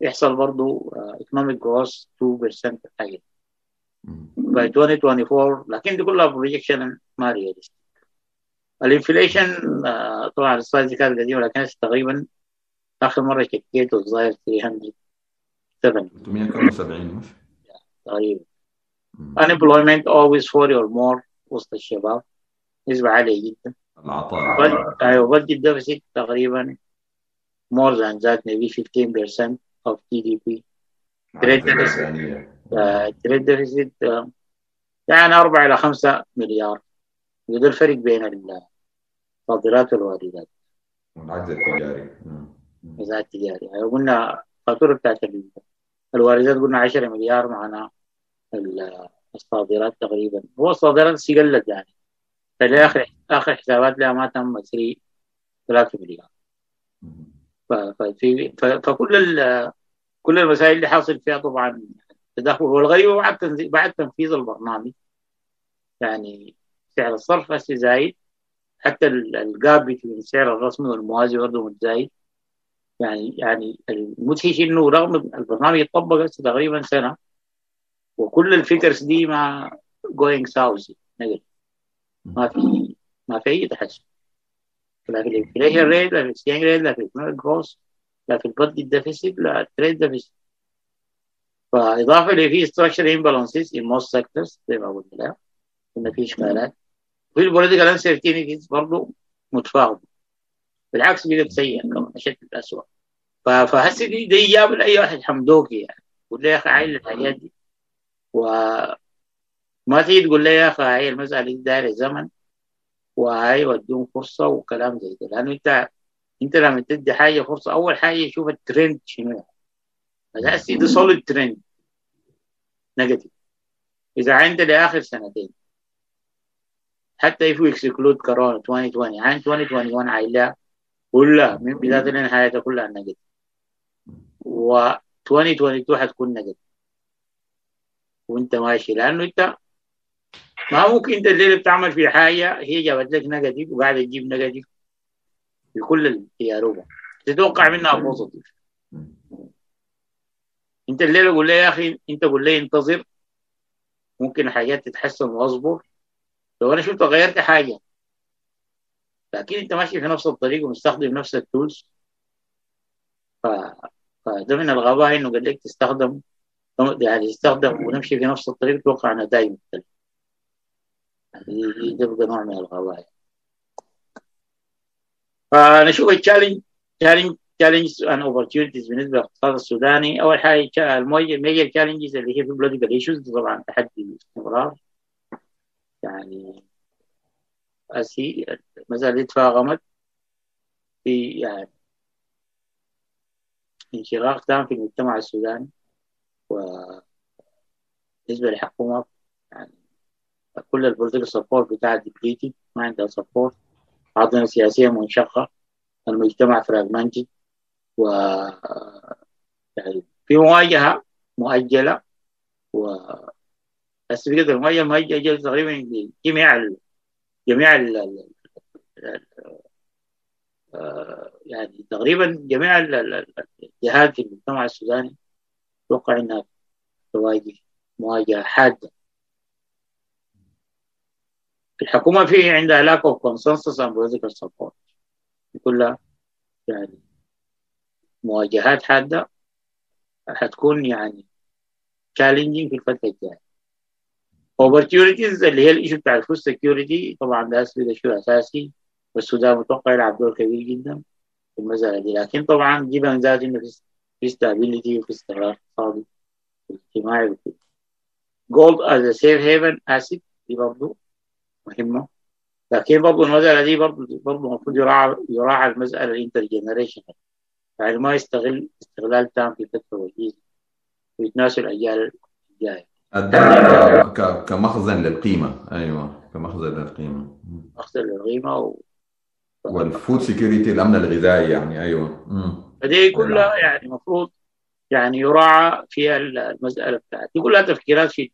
يحصل برضه ايكونوميك جروث 2% حاجة باي 2024 لكن دي كلها بروجيكشن ما رياليستيك الانفليشن طبعا السلايد دي كانت قديمة لكن تقريبا آخر مرة شكيته الظاهر 307 370 مش تقريبا unemployment always 40 or more وسط الشباب. نسبة عالية جدا. العطاء. أيوه تقريبا more than that maybe 15% of GDP trade deficit trade deficit يعني 4 إلى 5 مليار. وده الفرق بين الصادرات والواردات. العجز التجاري. العجز التجاري. يعني قلنا الفاتورة بتاعت الواردات قلنا 10 مليار معنا الصادرات تقريبا. هو الصادرات قلت يعني. فاخر آخر حسابات لها ما تم تسري 3 مليار. ففي فكل كل المسائل اللي حاصل فيها طبعا تدخل. والغريب بعد بعد تنفيذ البرنامج. يعني سعر الصرف هسه زايد. حتى ال gap بين السعر الرسمي والموازي برضه متزايد يعني يعني المدهش إنه رغم البرنامج يطبق تقريبا سنة. وكل ال figures دي ما going south ما في ما في أي تحسن لا في ال inflation rate لا في ال exchange rate لا في ال cost growth لا في البادجت ديفيسيت لا التريد ديفيسيت فإضافة لفي ستراكشر امبالانسز ان موست سيكتورز زي ما لك إن في اشكالات في البوليتيكال انسرتينيتيز برضه متفاوضة. بالعكس بقت سيئة كمان أشد الاسوء فهسه دي ايجاب لأي واحد حمدوكي يعني. قول لي يا أخي عايل الحاجات دي. وما تيجي تقول لي يا أخي هاي المسألة دي دايرة زمن وهاي وديهم فرصة وكلام زي ده. لأنه انت أنت لما تدي حاجة فرصة أول حاجة شوف الترند شنو. بس دي solid trend negative إذا عند لآخر سنتين حتى if we exclude كورونا 2020 عن 2021 عايلة كلها من بداية لنهايتها كلها negative و 2022 حتكون negative وانت ماشي لأنه انت ما ممكن انت الليلة بتعمل في حاجة هي جابت لك negative وقاعدة تجيب negative في كل التجارب. تتوقع منها positive. انت الليلة قول لي يا أخي انت قول لي انتظر. ممكن حاجات تتحسن واصبر لو أنا شفت غيرت حاجة. لكن انت ماشي في نفس الطريق ومستخدم نفس ال tools ف... فده من الغباء إنه قال لك تستخدم يعني تستخدم ونمشي في نفس الطريق توقع نتائج مختلفه ده بقى نوع من الغباء. فنشوف ال challenge challenges and opportunities بالنسبة للاقتصاد السوداني. أول حاجة ال major challenges اللي هي في political issues. طبعا تحدي الاستمرار يعني أسي دي تفاقمت في يعني انشراح تام في المجتمع السوداني. وبالنسبة للحكومة يعني كل البوليتيكال سبورت بتاع ديبليتي ما عندها سبورت عاطنة سياسية منشقة. المجتمع فراجمنتي و يعني في مواجهة مؤجلة و بس بقدر المواجهة مؤجلة تقريبا جميع ال... جميع ال... ال... يعني تقريبا جميع الجهات في المجتمع السوداني. أتوقع انها تواجه مواجهة حادة الحكومة في عندها lack of consensus and political support. كلها يعني مواجهات حادة حتكون يعني challenging في الفترة الجاية. Opportunities اللي هي ال issue بتاع ال food security طبعا ده اسبق شيء أساسي. والسودان متوقع يلعب دور كبير جدا في المسألة دي. لكن طبعا given that إنه في stability وفي استقرار. اقتصادي واجتماعي وكده gold as safe haven asset دي برضه مهمة. لكن برضه المسألة دي برضه برضه المفروض يراعى يراعى المسألة ال inter generation يعني ما يستغل استغلال تام في الفترة الوجيزة ويتناسوا الأجيال الجاية. كمخزن للقيمة. أيوة كمخزن للقيمة. مخزن للقيمة و... وال food security الأمن الغذائي يعني. أيوة. فدي كلها يعني المفروض يعني يراعى فيها المسألة بتاعتي. دي كلها تفكيرات في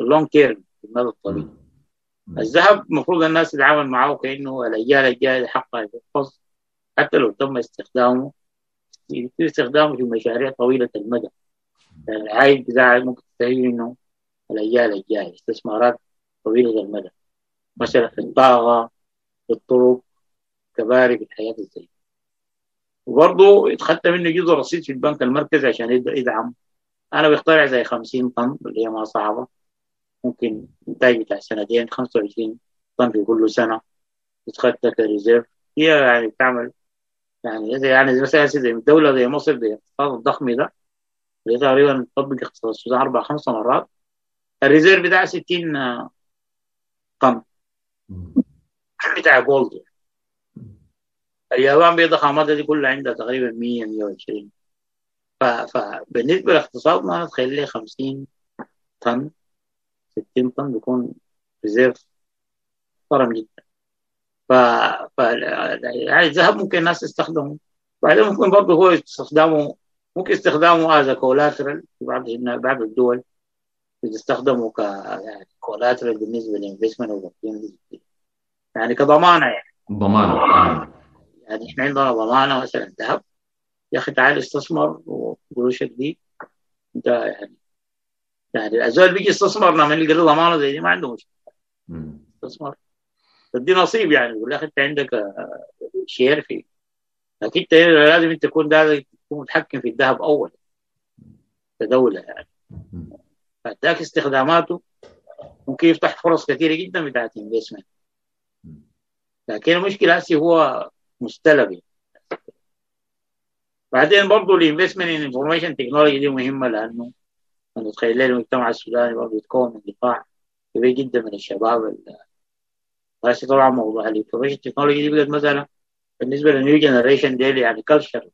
ال long term في المدى الطويل. الذهب المفروض الناس تتعامل معه كأنه الأجيال الجاية حقها يحفظ حتى لو تم استخدامه يصير استخدامه في مشاريع طويلة المدى. يعني العائد بتاعه ممكن تستفيد منه الأجيال الجاية استثمارات طويلة المدى. مثلا في الطاقة في الطرق كباري في الحياة الزي وبرضه يتخطى منه جزء رصيد في البنك المركزي عشان يدعم. أنا بخترع زي 50 طن اللي هي ما صعبة ممكن إنتاج بتاع سنتين 25 طن في كل سنة. يتخطى كريزيرف هي يعني بتعمل يعني زي يعني مثلا زي دولة زي مصر زي الاقتصاد الضخم ده. اللي تقريبا تطبق اقتصاد السودان أربع خمس مرات. ال reserve بتاع 60 طن. بتاع gold. اليابان بضخامتها دي كلها عندها تقريبا 100 120 فبالنسبة للاقتصادنا تخيل لي 50 طن 60 طن بيكون reserve محترم جدا. ف... يعني الذهب ممكن الناس تستخدمه بعدين ممكن برضه هو استخدامه ممكن استخدامه as collateral في بعض بعض الدول. بتستخدمه ك يعني كولاترال بالنسبة لل investment يعني كضمانة يعني. ضمانة يعني إحنا عندنا ضمانه مثلا ذهب. يا أخي تعال استثمر وقروشك دي أنت يعني يعني الزول بيجي يستثمر لما يلقى ضمانة زي دي ما عنده مشكلة. استثمر. تدي نصيب يعني يقول لك أنت عندك share في لكن أنت لازم أنت تكون تكون متحكم في الذهب أول. كدوله يعني. فذاك استخداماته ممكن يفتح فرص كثيرة جدا بتاعت investment لكن المشكلة هسه هو مستلب بعدين برضه ال investment in information technology دي مهمة لأنه أنا اتخيل المجتمع السوداني برضه يتكون من قطاع كبير جدا من الشباب هسه طبعا موضوع ال information technology دي بقت مثلا بالنسبة لل new generation ديل يعني culture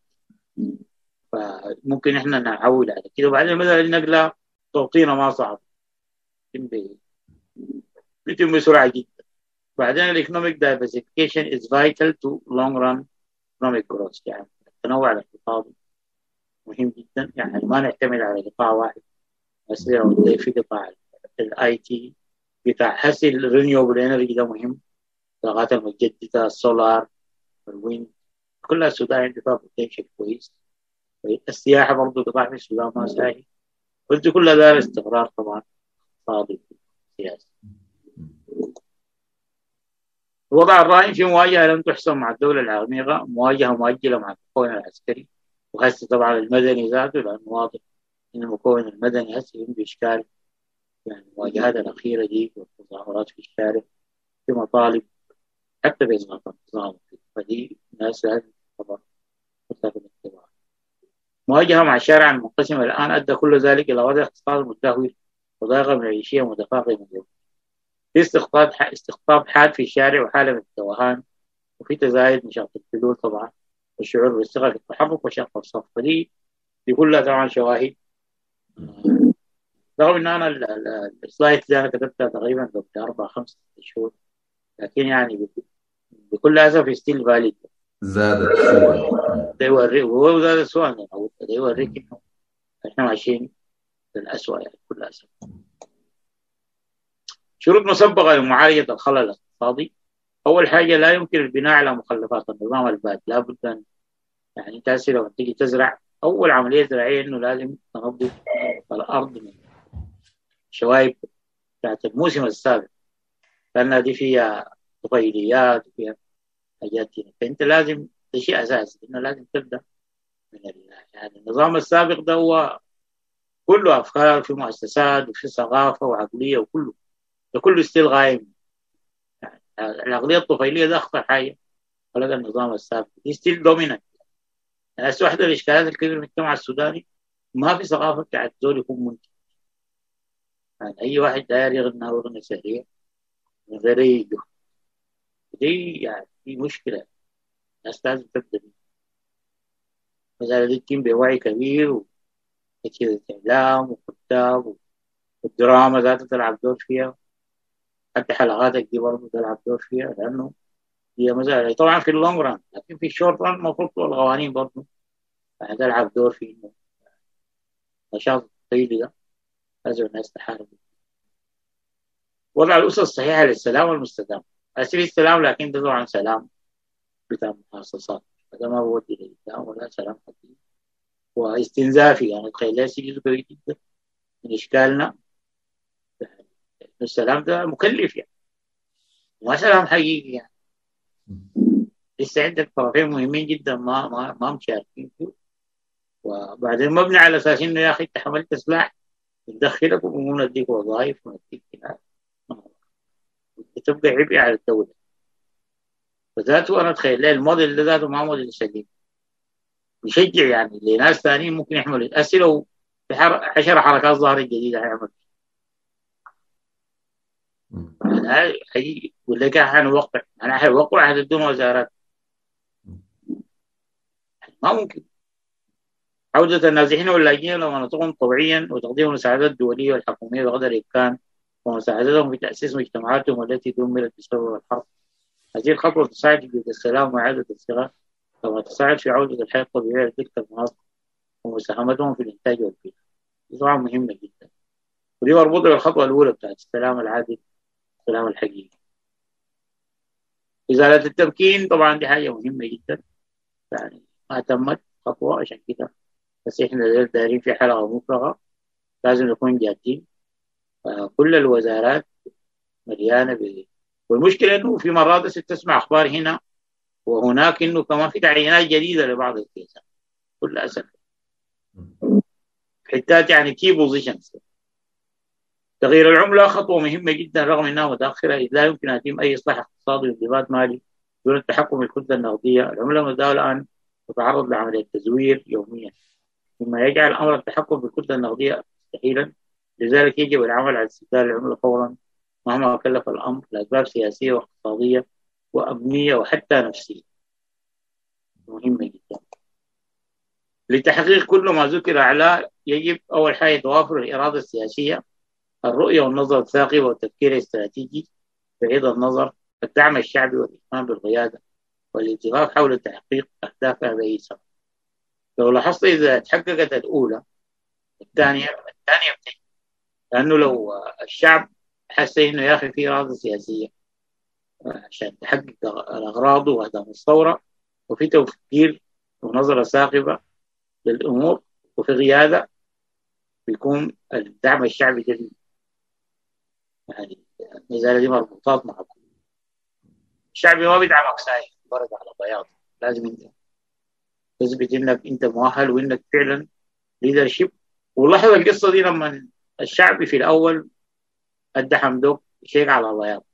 فممكن إحنا نعول على كده. وبعدين مثلا النقله توطينة ما صعب بيتم بسرعة جدا. بعدين ال economic diversification is vital to long run economic growth. يعني التنوع الاقتصادي مهم جدا. يعني ما نعتمد على قطاع واحد. بس في قطاع ال IT بتاع هسه ال renewable energy ده مهم. الطاقات المتجددة ال solar ال wind كلها السودان عنده فيها potential كويس. السياحة برضه قطاع في السودان ما ساهل. لكن كلها دايرة استقرار طبعا. اقتصادي سياسي الوضع الراهن في مواجهة لم تحسن مع الدولة العميقة مواجهة مؤجلة مع المكون العسكري وهسه طبعا المدني ذاته لأنه واضح إن المكون المدني هسه عنده إشكال يعني المواجهات الأخيرة دي والتظاهرات في الشارع في مطالب حتى بإسقاط النظام. فدي الناس لازم طبعا في الاعتبار. مواجهة مع الشارع المنقسم الآن أدى كل ذلك إلى وضع اقتصاد متدهور وضائقة معيشية متفاقمة. اليوم في استقطاب استقطاب حاد في الشارع وحالة من التوهان وفي تزايد نشاط الحلول طبعا والشعور بالثقة في التحرك وشق الصف فدي دي كلها طبعا شواهد. رغم إن أنا ال slide دي أنا كتبتها تقريبا قبل أربع خمس شهور لكن يعني بكل أسف still valid زادت شوي ده يوريك وهو زاد السؤال ده يوريك إنه إحنا ماشيين للاسوأ يعني بكل أسف. شروط مسبقة لمعالجة الخلل الاقتصادي. أول حاجة لا يمكن البناء على مخلفات النظام الباد لابد أن يعني انت لو تيجي تزرع أول عملية زراعية إنه لازم تنظف الأرض من الشوائب بتاعت الموسم السابق. لأنها دي فيها طفيليات وفيها حاجات هنا فأنت لازم ده شيء أساسي إنه لازم تبدأ من يعني النظام السابق ده هو كله أفكار في مؤسسات وفي ثقافة وعقلية وكله. ده كله still قايم العقلية الطفيلية ده أخطر حاجة. خلق النظام السابق. دي still dominant يعني واحدة من الإشكالات الكبيرة في المجتمع السوداني ما في ثقافة بتاعت زول يكون منتج. يعني أي واحد داير يغنى وغنى سريع من غير أي جهد دي يعني دي مشكلة. الناس لازم تبدأ بيها. مثلا دي تتم بوعي كبير وكذا إعلام وكتاب والدراما ذاتها تلعب دور فيها. حتى حلقاتك دي برضه تلعب دور فيها لأنه هي مثلا طبعا في ال long run لكن في ال short run المفروض القوانين برضه يعني تلعب دور في إنه نشاط الطفيلي ده لازم الناس تحارب. وضع الأسس الصحيحة للسلام والمستدام. أسير السلام لكن ده طبعا سلام بتاع محاصصات هذا ما بودي للإسلام ولا سلام حقيقي. واستنزافي. يعني تخيل لا جزء كبير جدا. من إشكالنا السلام ده مكلف يعني. ما سلام حقيقي يعني. لسه عندك طرفين مهمين جدا ما ما ما مشاركين فيه. وبعدين مبني على أساس إنه يا أخي أنت حملت سلاح ندخلك ونديك وظائف ونديك تبقى عبء على الدولة. فذاته أنا أتخيل الموديل ده ذاته ما موديل سليم؟ يشجع يعني. لناس ثانيين ممكن يحملوا. في عشر حركات ظهرت جديدة هيعمل حي يقول لك حنوقع أنا حيوقع أحد بدون وزارات. ما ممكن. عودة النازحين واللاجئين لو مناطقهم طوعيا وتقديم المساعدات الدولية والحكومية بقدر الإمكان ومساعدتهم في تأسيس مجتمعاتهم التي دمرت بسبب الحرب. هذه الخطوة تساعد في السلام وإعادة الثقة كما تساعد في عودة الحياة الطبيعية لتلك المناطق ومساهمتهم في الإنتاج والبيئة طبعا مهمة جدا. ودي مربوطة بالخطوة الأولى بتاعت السلام العادل. السلام الحقيقي. إزالة التمكين طبعا دي حاجة مهمة جدا. يعني ما تمت خطوة عشان كده. بس إحنا دايرين في حلقة مفرغة. لازم نكون جادين. كل الوزارات مليانة ب والمشكلة إنه في مرات بس تسمع أخبار هنا وهناك إنه كمان في تعيينات جديدة لبعض الكيسات. كل أسف. حتات يعني كي بوزيشنز تغيير العملة خطوة مهمة جدا رغم إنها متأخرة إذ لا يمكن أن يتم أي إصلاح اقتصادي وانضباط مالي دون التحكم بالكتلة النقدية. العملة المتداولة الآن تتعرض لعملية تزوير يوميا. مما يجعل أمر التحكم بالكتلة النقدية مستحيلا. لذلك يجب العمل على استبدال العملة فورا. مهما كلف الأمر لأسباب سياسية واقتصادية وأمنية وحتى نفسية. مهمة جدا. لتحقيق كل ما ذكر أعلاه يجب أول حاجة توافر الإرادة السياسية. الرؤية والنظر الثاقب والتفكير الاستراتيجي بعيد النظر الدعم الشعبي والإيمان بالقيادة والاتفاق حول تحقيق أهدافها بأي سبب لو لاحظت إذا تحققت الأولى الثانية الثانية بتجي لأنه لو الشعب حس إنه يا أخي في إرادة سياسية عشان تحقق الأغراض وأهداف الثورة وفي تفكير ونظرة ثاقبة للأمور وفي قيادة بيكون الدعم الشعبي جديد يعني الميزانية دي مربوطات مع الشعبي ما بيدعمك ساي ورق على بياض لازم انت تثبت انك إنت مؤهل وإنك فعلا leadership ولاحظ القصة دي لما الشعبي في الأول أدى حمدوك شيك على بياض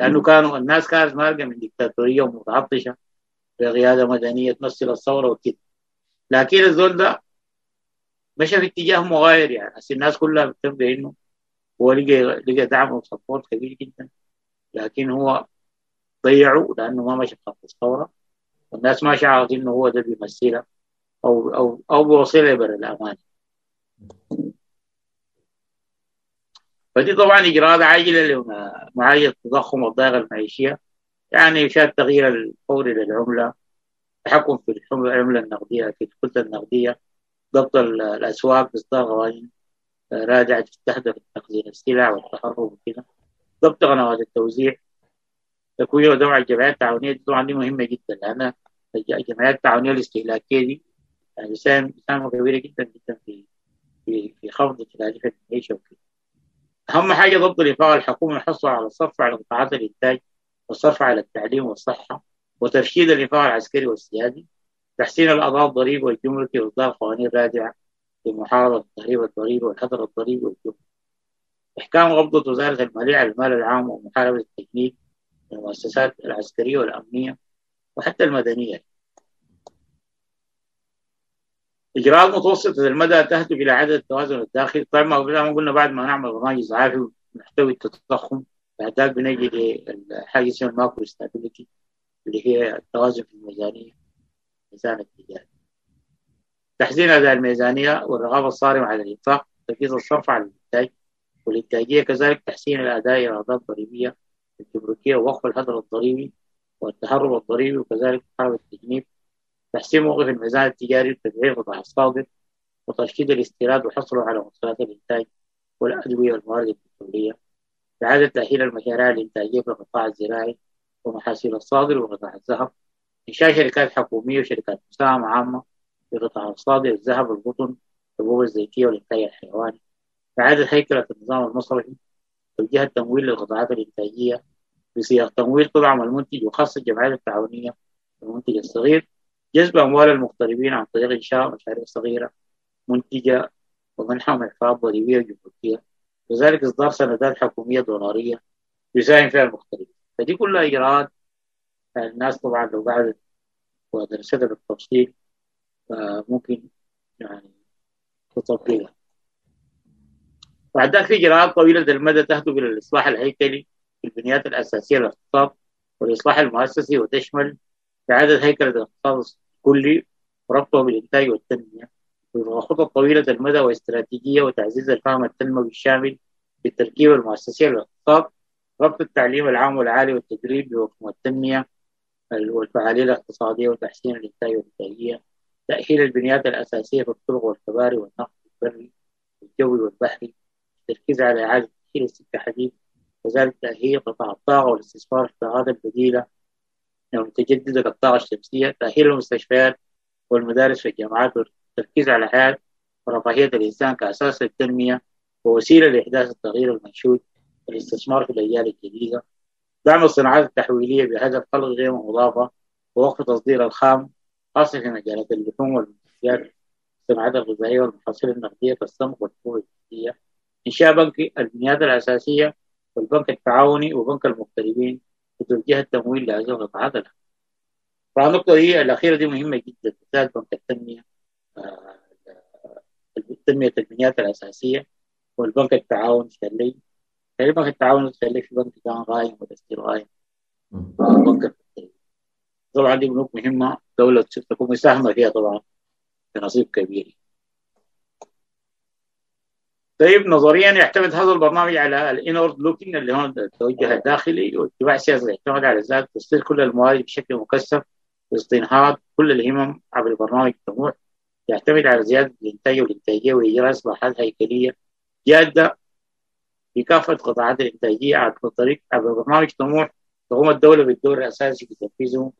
لأنه كانوا الناس كانت مارقة من ديكتاتورية ومتعطشة بقيادة مدنية تمثل الثورة وكده. لكن الزول ده مشى في اتجاه مغاير يعني. الناس كلها بتبدا إنه هو لقى لقى دعم وسبورت كبير جدا. لكن هو ضيعه لأنه ما مشى خط الثورة. والناس ما شعرت إنه هو ده بيمثلها أو أو أو بيوصلها بر الامان فدي طبعا اجراءات عاجله لمعالجه التضخم والضائقه المعيشية. يعني يشاد التغيير الفوري للعمله التحكم في العمله النقدية في الكتله النقدية. ضبط الأسواق بإصدار قوانين راجعه تستهدف تخزين السلع والتهرب وكده ضبط قنوات التوزيع. تكوين ودمع الجمعيات التعاونية دي طبعا دي مهمة جدا لأن الجمعيات التعاونية الاستهلاكية دي يعني بتساهم مساهمه كبيره جدا جدا في في في خفض تكاليف المعيشه وكده. أهم حاجة ضبط الانفاق الحكومي الحصول على الصرف على قطاعات الإنتاج والصرف على التعليم والصحة وترشيد الانفاق العسكري والسيادي. تحسين القضاء الضريبي والجمركي واصدار قوانين رادعة. لمحاربه التهريب الضريبي والحظر الضريبي والجمركي. إحكام قبضه وزارة المالية على المال العام ومحاربة التجنيد المؤسسات العسكرية والأمنية وحتى المدنية. إجراءات متوسطة المدى تهدف إلى عدد التوازن الداخلي طبعا ما قلنا بعد ما نعمل برنامج ضعافي ونحتوي التضخم بعدك بنجي لحاجه اسمها ال macro stability اللي هي التوازن في الميزانية ميزان التجاري. تحسين اداء الميزانية والرغبة الصارمه على الإنفاق تركيز الصرف على الإنتاج والإنتاجية كذلك تحسين الأداء ايرادات ضريبيه الجمركية ووقف الهدر الضريبي والتهرب الضريبي وكذلك محاربه التجنيب تحسين موقف الميزان التجاري وتدعيم قطاع الصادر وترشيد الاستيراد وحصره على مصدرات الإنتاج والأدوية والموارد البتروليه إعادة تأهيل المشاريع الإنتاجية في القطاع الزراعي ومحاصيل الصادر وقطاع الذهب إنشاء شركات حكومية وشركات مساهمة عامة في قطاع الصادر الذهب والقطن الحبوب الزيتية والإنتاج الحيواني. إعادة هيكلة النظام المصرفي توجيه التمويل للقطاعات الإنتاجية بصيغ تمويل تدعم المنتج وخاصة الجمعيات التعاونية المنتج الصغير. جذب أموال المغتربين عن طريق إنشاء مشاريع صغيرة منتجة ومنحهم إحفاظ ضريبية وجمركية وذلك إصدار سندات حكومية دولارية يساهم فيها المغتربين. فدي كلها إجراءات الناس طبعا لو قعدت ودرستها بالتفصيل ممكن يعني تطبقها بعد ذلك في طويلة المدى تهدف إلى الإصلاح الهيكلي في البنيات الأساسية للاقتصاد والإصلاح المؤسسي وتشمل إعادة هيكلة الاقتصاد الكلي وربطه بالإنتاج والتنمية. وخطط طويلة المدى واستراتيجية وتعزيز الفهم التنموي الشامل بالتركيبة المؤسسية للاقتصاد ربط التعليم العام والعالي والتدريب بمفهوم التنمية والفعالية الاقتصادية وتحسين الإنتاج والإنتاجية. تأهيل البنيات الأساسية في الطرق والكباري والنقل البري والجوي والبحري التركيز على إعادة تأهيل السكة حديد كذلك تأهيل قطاع الطاقة والاستثمار في الطاقات البديلة. المتجددة كالطاقة الشمسية تأهيل المستشفيات والمدارس في الجامعات والتركيز على حياة ورفاهية الإنسان كأساس للتنمية ووسيلة لإحداث التغيير المنشود والاستثمار في الأجيال الجديدة. دعم الصناعات التحويلية بهدف خلق قيمة مضافة ووقف تصدير الخام خاصة في مجالات اللحوم والمنتجات الصناعات الغذائية والمحاصيل النقدية كالسمك والفول الجدية إنشاء بنك البنيات الأساسية والبنك التعاوني وبنك المغتربين وتوجيه التمويل لهذه القطاعات فالنقطة دي الأخيرة دي مهمة جدا بالذات بنك التنمية آه، تنمية البنيات الأساسية والبنك التعاون الشلي بنك التعاون الشلي في بنك كان غايم وتسجيل غايم. بنك طبعا دي بنوك مهمة دولة تكون مساهمة فيها طبعا بنصيب كبير. طيب نظريا يعتمد هذا البرنامج على الإنورد لوكينج اللي هو التوجه الداخلي واتباع سياسة يعتمد على ذات تصدير كل الموارد بشكل مكثف واستنهاض كل الهمم عبر برنامج الطموح يعتمد على زيادة الانتاج والإنتاجية واجراء اصلاحات هيكلية جادة في كافه قطاعات الإنتاجية عبر طريق عبر برنامج طموح تقوم الدولة بالدور الأساسي في تنفيذه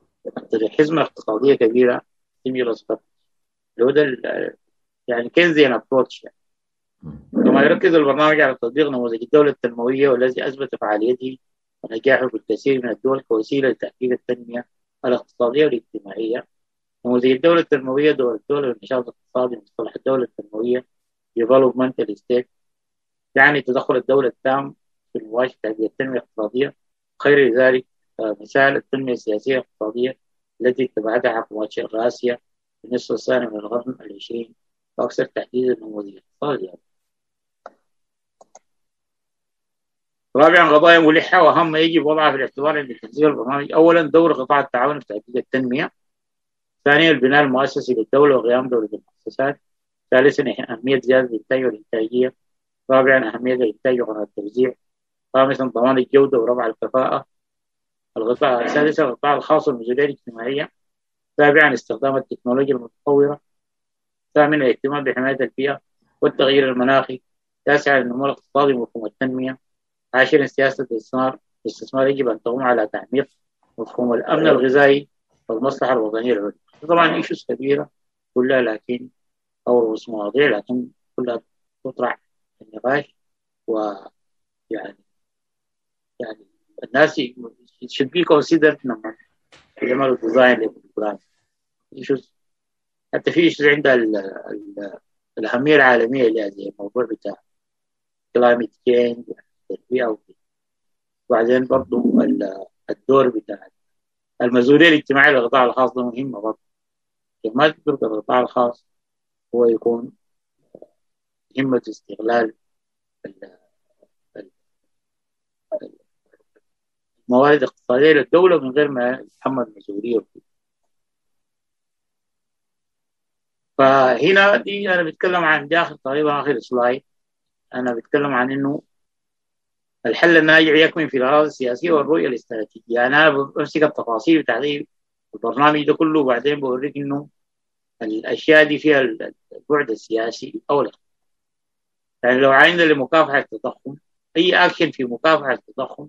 حزمه اقتصادية كبيرة stimulus اللي هو يعني Keynesian approach يعني. كما يركز البرنامج على تطبيق نموذج الدولة التنموية والذي أثبت فعاليته ونجاحه بالكثير من الدول كوسيلة لتحقيق التنمية الاقتصادية والاجتماعية نموذج الدولة التنموية دور الدولة والنشاط الاقتصادي مصطلح الدولة التنموية developmental state يعني تدخل الدولة التام في مواجهة تحقيق التنمية الاقتصادية. خير ذلك مثال التنمية السياسية الاقتصادية التي اتبعتها حكومات شرق آسيا في النصف الثاني من القرن العشرين وأكثر تحديدا النموذج الاقتصادي يعني. رابعا قضايا ملحة وأهم يجب وضعها في الاعتبار عند تنزيل البرنامج أولا دور قطاع التعاون في تحقيق التنمية. ثانيا البناء المؤسسي للدولة وقيام دولة المؤسسات. ثالثا أهمية زيادة الإنتاج والإنتاجية. رابعا أهمية الإنتاج وقناة التوزيع. خامسا ضمان الجودة ورفع الكفاءة. القطاع السادسة القطاع الخاص والمسؤولية الاجتماعية. سابعا استخدام التكنولوجيا المتطورة. ثامنا الاهتمام بحماية البيئة والتغيير المناخي. تاسعا النمو الاقتصادي ومفهوم التنمية. عاشرا سياسة الاستثمار. الاستثمار يجب أن تقوم على تعميق مفهوم الأمن الغذائي والمصلحة الوطنية العليا طبعا issues كبيرة كلها لكن أو مواضيع لكن كلها تطرح النقاش ويعني يعني الناس should be considered لما يعملوا design لل program حتى في issues عندها الأهمية العالمية اللي هذه الموضوع بتاع climate change التربية وبعدين برضو الدور بتاع المسؤولية الاجتماعية للقطاع الخاص ده مهمة برضه ما تترك القطاع الخاص هو يكون همة استغلال الموارد الاقتصادية للدولة من غير ما يتحمل مسؤولية فهنا دي أنا بتكلم عن داخل تقريبا آخر سلايد. أنا بتكلم عن إنه الحل الناجع يكمن في الأراضي السياسية والرؤية الاستراتيجية. أنا بمسك التفاصيل بتاع البرنامج ده كله وبعدين بوريك إنه الأشياء دي فيها البعد السياسي أولى يعني لو عايزين لمكافحة التضخم أي أكشن في مكافحة التضخم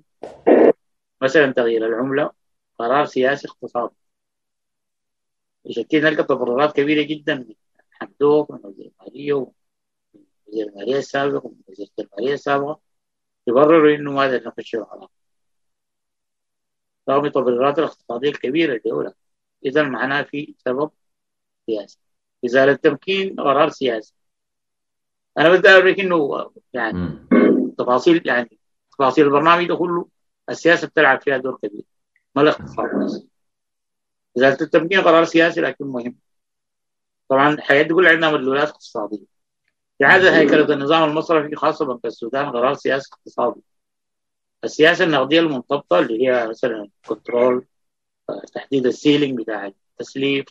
مثلا تغيير العملة قرار سياسي اقتصادي. عشان كده نلقى تضررات كبيرة جدا من حمدوك من وزير المالية ومن وزير المالية السابق ومن وزير المالية السابقة يبرروا إنه ماذا نخش العراق رغم التبريرات الاقتصادية الكبيرة الدولة. إذا معناه في سبب سياسي. إزالة التمكين قرار سياسي. أنا بدي أوريك إنه يعني تفاصيل يعني تفاصيل البرنامج ده كله السياسة بتلعب فيها دور كبير. ما الاقتصاد بس إزالة التمكين قرار سياسي لكن مهم. طبعا الحياة دي كلها عندها مدلولات اقتصادية. إعادة هيكلة النظام المصرفي خاصة بنك السودان قرار سياسي اقتصادي. السياسة النقدية المنضبطة اللي هي مثلا control تحديد ال ceiling بتاع التسليف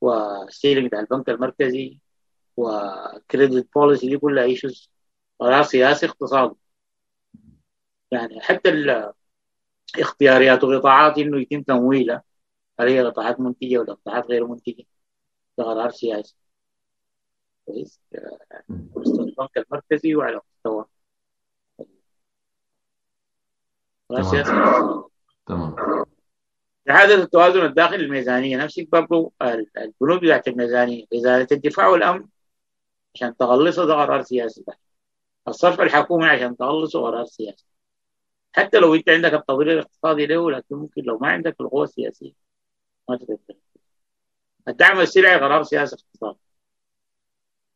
وال ceiling بتاع البنك المركزي و credit policy دي كلها issues قرار سياسي اقتصادي. يعني حتى الاختياريات وقطاعات إنه يتم تمويلها هل هي قطاعات منتجة ولا قطاعات غير منتجة؟ ده قرار سياسي. كويس. مستوى البنك المركزي وعلى مستوى تمام. إعادة التوازن الداخلي للميزانية. نفسك برضو البنود بتاعت الميزانية. وزارة الدفاع والأمن عشان تغلصها ده قرار سياسي بحت الصرف الحكومي عشان تغلصه قرار سياسي. حتى لو انت عندك التطوير الاقتصادي له لكن ممكن لو ما عندك القوة السياسية ما تقدر الدعم السلعي قرار سياسي اقتصادي.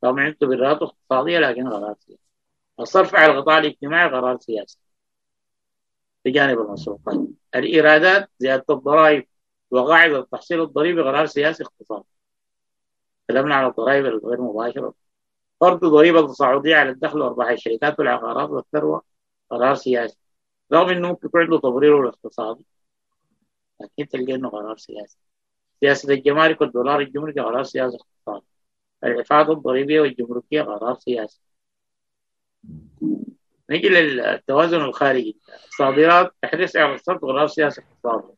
رغم عنده تبريراته اقتصادية لكن قرار سياسي. الصرف على القطاع الاجتماعي قرار سياسي. بجانب المصروفات الإيرادات زيادة الضرائب وقاعدة التحصيل الضريبي قرار سياسي اقتصادي. تكلمنا عن الضرائب الغير مباشرة. فرض ضريبة تصاعدية على الدخل وأرباح الشركات والعقارات والثروة قرار سياسي. رغم انه ممكن يكون عنده تبريره الاقتصادي لكن تلقى انه قرار سياسي. سياسة الجمارك والدولار الجمركي قرار سياسي اقتصادي. الحفاظ الضريبية والجمركية قرار سياسي. نجي للتوازن الخارجي. الصادرات تحريص على الصرف قرار سياسي اقتصادي.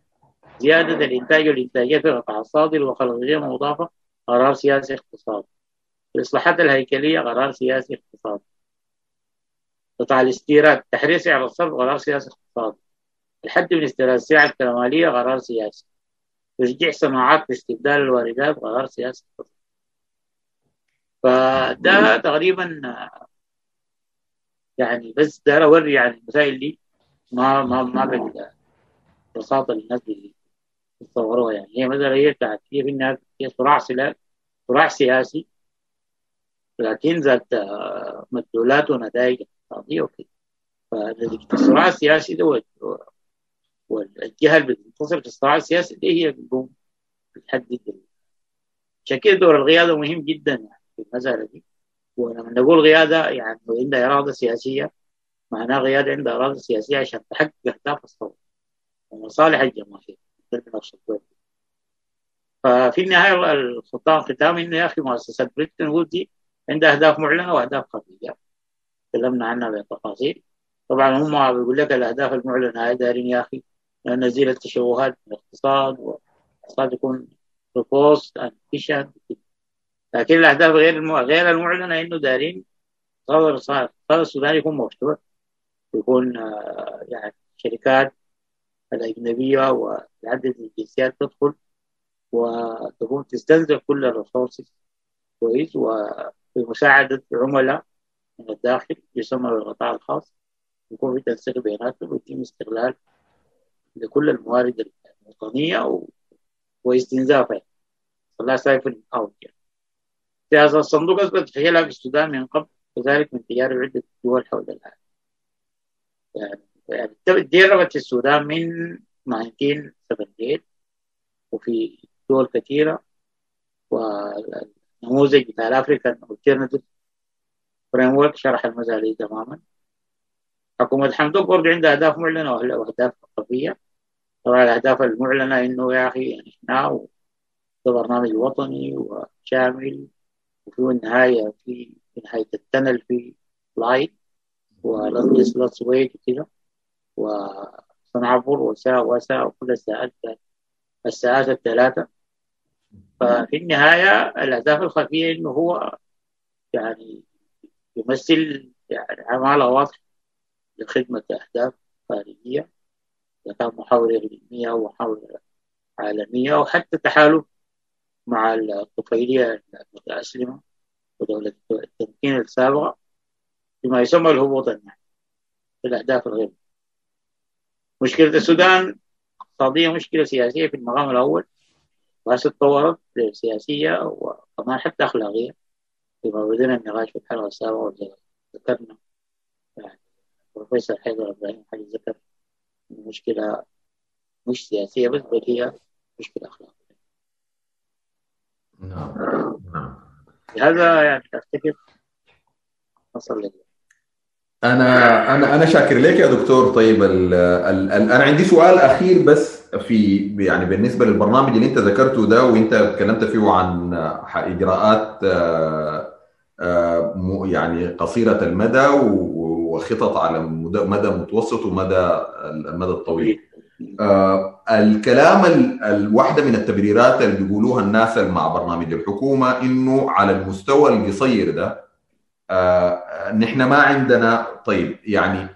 زيادة الإنتاج والإنتاجية في القطاع الصادر وخلق قيمة مضافة قرار سياسي اقتصادي. الإصلاحات الهيكلية قرار سياسي اقتصادي. قطاع الاستيراد تحريص على الصرف قرار سياسي اقتصادي. الحد من استيراد السلع الكلامالية قرار سياسي. تشجيع صناعات باستبدال الواردات قرار سياسي اقتصادي. فده تقريبا يعني بس دار أوري يعني المسائل دي. ما ما ما بالبساطة اللي الناس بيتصوروها يعني. هي مثلا هي بتاعت هي في النهاية هي صراع سلاح صراع سياسي لكن ذات مدلولات ونتائج. اقتصاديه وكده فالصراع السياسي ده والجهه اللي بتنتصر في الصراع السياسي دي هي بتقوم بتحدد عشان كده دور القيادة مهم جدا يعني في المسألة دي. ولما نقول قيادة يعني عندها إرادة سياسية معناه قيادة عندها إرادة سياسية عشان تحقق أهداف الثوره ومصالح الجماهير. ففي النهاية الخطاب ختام إنه يا أخي مؤسسة بريتن وود دي عندها أهداف معلنة وأهداف خفيه تكلمنا عنها بالتفاصيل طبعا هم بيقول لك الأهداف المعلنة. هم دايرين يا أخي نزيل التشوهات في الاقتصاد والاقتصاد يكون robust and لكن الأهداف غير غير المعلنة إنه دايرين صدر صدر السودان يكون مفتوح يكون يعني شركات الأجنبية وعدد الجنسيات تدخل وتكون تستنزف كل الريسورسز كويس وبمساعدة عملاء من الداخل يسمى بالقطاع الخاص. يكون في تنسيق بيناتهم ويتم استغلال لكل الموارد الوطنية و... واستنزافها. ال siphon out يعني. الصندوق أثبت فعلها في السودان من قبل وذلك من تجارب عدة دول حول العالم. يعني في السودان من 1978 وفي دول كثيرة والنموذج بتاع ال African framework شرح المسألة تماما. حكومة حمدوك برضه عندها أهداف معلنة وأهداف خفية طبعا الأهداف المعلنة إنه يا أخي يعني إحنا برنامج وطني وشامل وفي النهاية في نهاية ال tunnel في light و let's let's wait وكده وسنعبر وساء وساء وكل الساعات الساعات الثلاثة. ففي النهاية الأهداف الخفية إنه هو يعني يمثل يعني عمالة واضحة لخدمة أهداف خارجية كان محاولة إقليمية أو عالمية أو حتى تحالف مع الطفيلية المتأسلمة ودولة التمكين السابقة بما يسمى الهبوط النهائي في الأهداف الغير. مشكلة السودان اقتصادية مشكلة سياسية في المقام الأول وهسه تطورت سياسية وكمان حتى أخلاقية. بدينا النقاش في الحلقة السابقة ذكرنا يعني بروفيسور حيدر إبراهيم حاجة ذكر المشكلة مش سياسية بس بل هي مشكلة أخلاقية. نعم نعم. هذا يعني أفتكر نصل لله أنا أنا أنا شاكر لك يا دكتور. طيب ال ال ال أنا عندي سؤال أخير بس في يعني بالنسبة للبرنامج اللي أنت ذكرته ده وأنت تكلمت فيه عن إجراءات يعني قصيرة المدى وخطط على مدى متوسط ومدى المدى الطويل. الكلام الواحدة من التبريرات اللي بيقولوها الناس مع برنامج الحكومة إنه على المستوى القصير ده آه نحن ما عندنا طيب يعني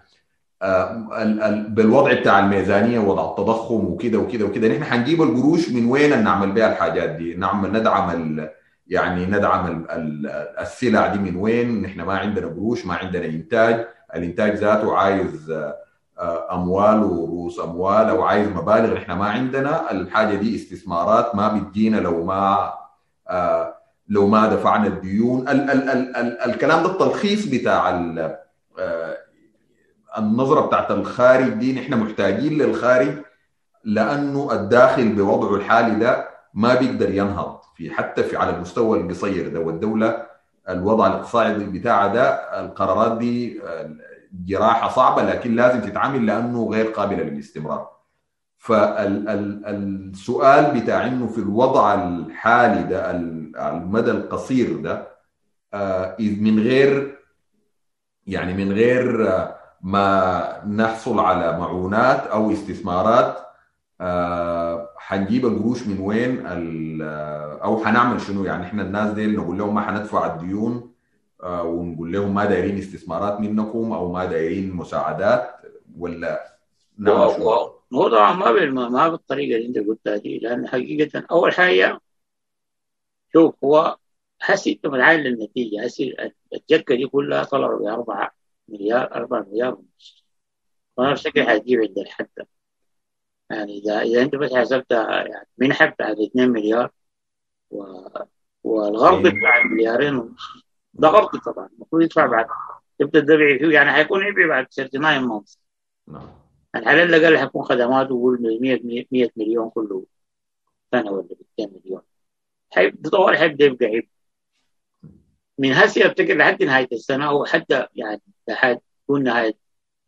بالوضع بتاع الميزانية وضع التضخم وكده وكده وكده نحن حنجيب القروش من وين نعمل بها الحاجات دي؟ نعمل ندعم يعني ندعم السلع دي من وين؟ نحن ما عندنا قروش ما عندنا إنتاج. الإنتاج ذاته عايز أموال ورؤوس أموال أو عايز مبالغ نحن ما عندنا. الحاجة دي استثمارات ما بتجينا لو ما لو ما دفعنا الديون. ال ال ال ال الكلام ده التلخيص بتاع النظرة بتاعت الخارج دي نحن محتاجين للخارج لأنه الداخل بوضعه الحالي ده ما بيقدر ينهض في حتى في على المستوى القصير ده والدولة الوضع الاقتصادي بتاعها ده القرارات دي جراحة صعبة لكن لازم تتعامل لأنه غير قابلة للاستمرار. فالسؤال بتاع إنه في الوضع الحالي ده المدى القصير ده من غير يعني من غير ما نحصل على معونات أو استثمارات حنجيب القروش من وين؟ أو حنعمل شنو؟ يعني إحنا الناس دي نقول لهم ما حندفع الديون ونقول لهم ما دايرين استثمارات منكم أو ما دايرين مساعدات ولا هو طبعا ما ما بالطريقة اللي أنت قلتها دي لأن حقيقة أول حاجة شوف هو هسي أنت متعاين للنتيجه هسي الجركة دي كلها طلعوا ب 4 مليار 4 مليار ونص. وأنا بشكل حتجيب عند الحد يعني اذا إذا أنت بس حسبت يعني منحه بتاعت 2 مليار؟ و... والغرض بتاع مليارين ونص ده غلط طبعا. المفروض يدفع بعد تبدا تدفع فيه. يعني حيكون يبيع بعد 39 مانث نعم. اللي قال حيكون خدمات وقول 100 100 مليون كله سنة ولا 200 مليون. حيبدا طوال حيبدا يبقى عيب. من هسه أفتكر لحد نهاية السنة أو حتى يعني لحد تكون نهاية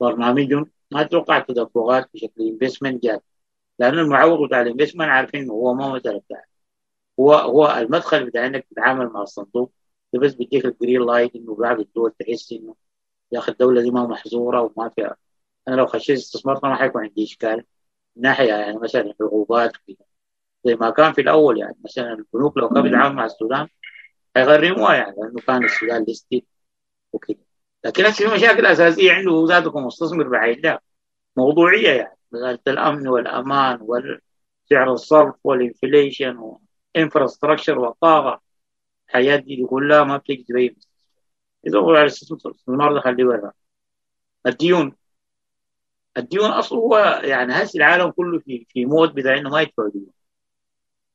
برنامجهم. ما أتوقع تدفقات بشكل investment جات. لأنه المعوض بتاع ال investment عارفين هو ما مساله بتاع هو هو المدخل بتاع إنك تتعامل مع الصندوق ده بس بيديك ال green light إنه بعض الدول تحس إنه يا أخي الدولة دي ما محظورة وما فيها. أنا لو خشيت استثمرت ما حيكون عندي إشكال من ناحية يعني مثلا العقوبات زي ما كان في الأول يعني مثلا البنوك لو كانت بتتعامل مع السودان هيغرموها يعني لأنه كان السودان listed وكده. لكن في مشاكل أساسية عنده ذاته كمستثمر بعيد لا موضوعية يعني. مساله الأمن والأمان وسعر الصرف وال inflation وال infrastructure والطاقة. الحاجات دي كلها ما بتجي تبين إذا هو على الاستثمار ده خليه برا الديون. الديون أصله هو يعني هسه العالم كله في في mood بتاع إنه ما يدفع ديون.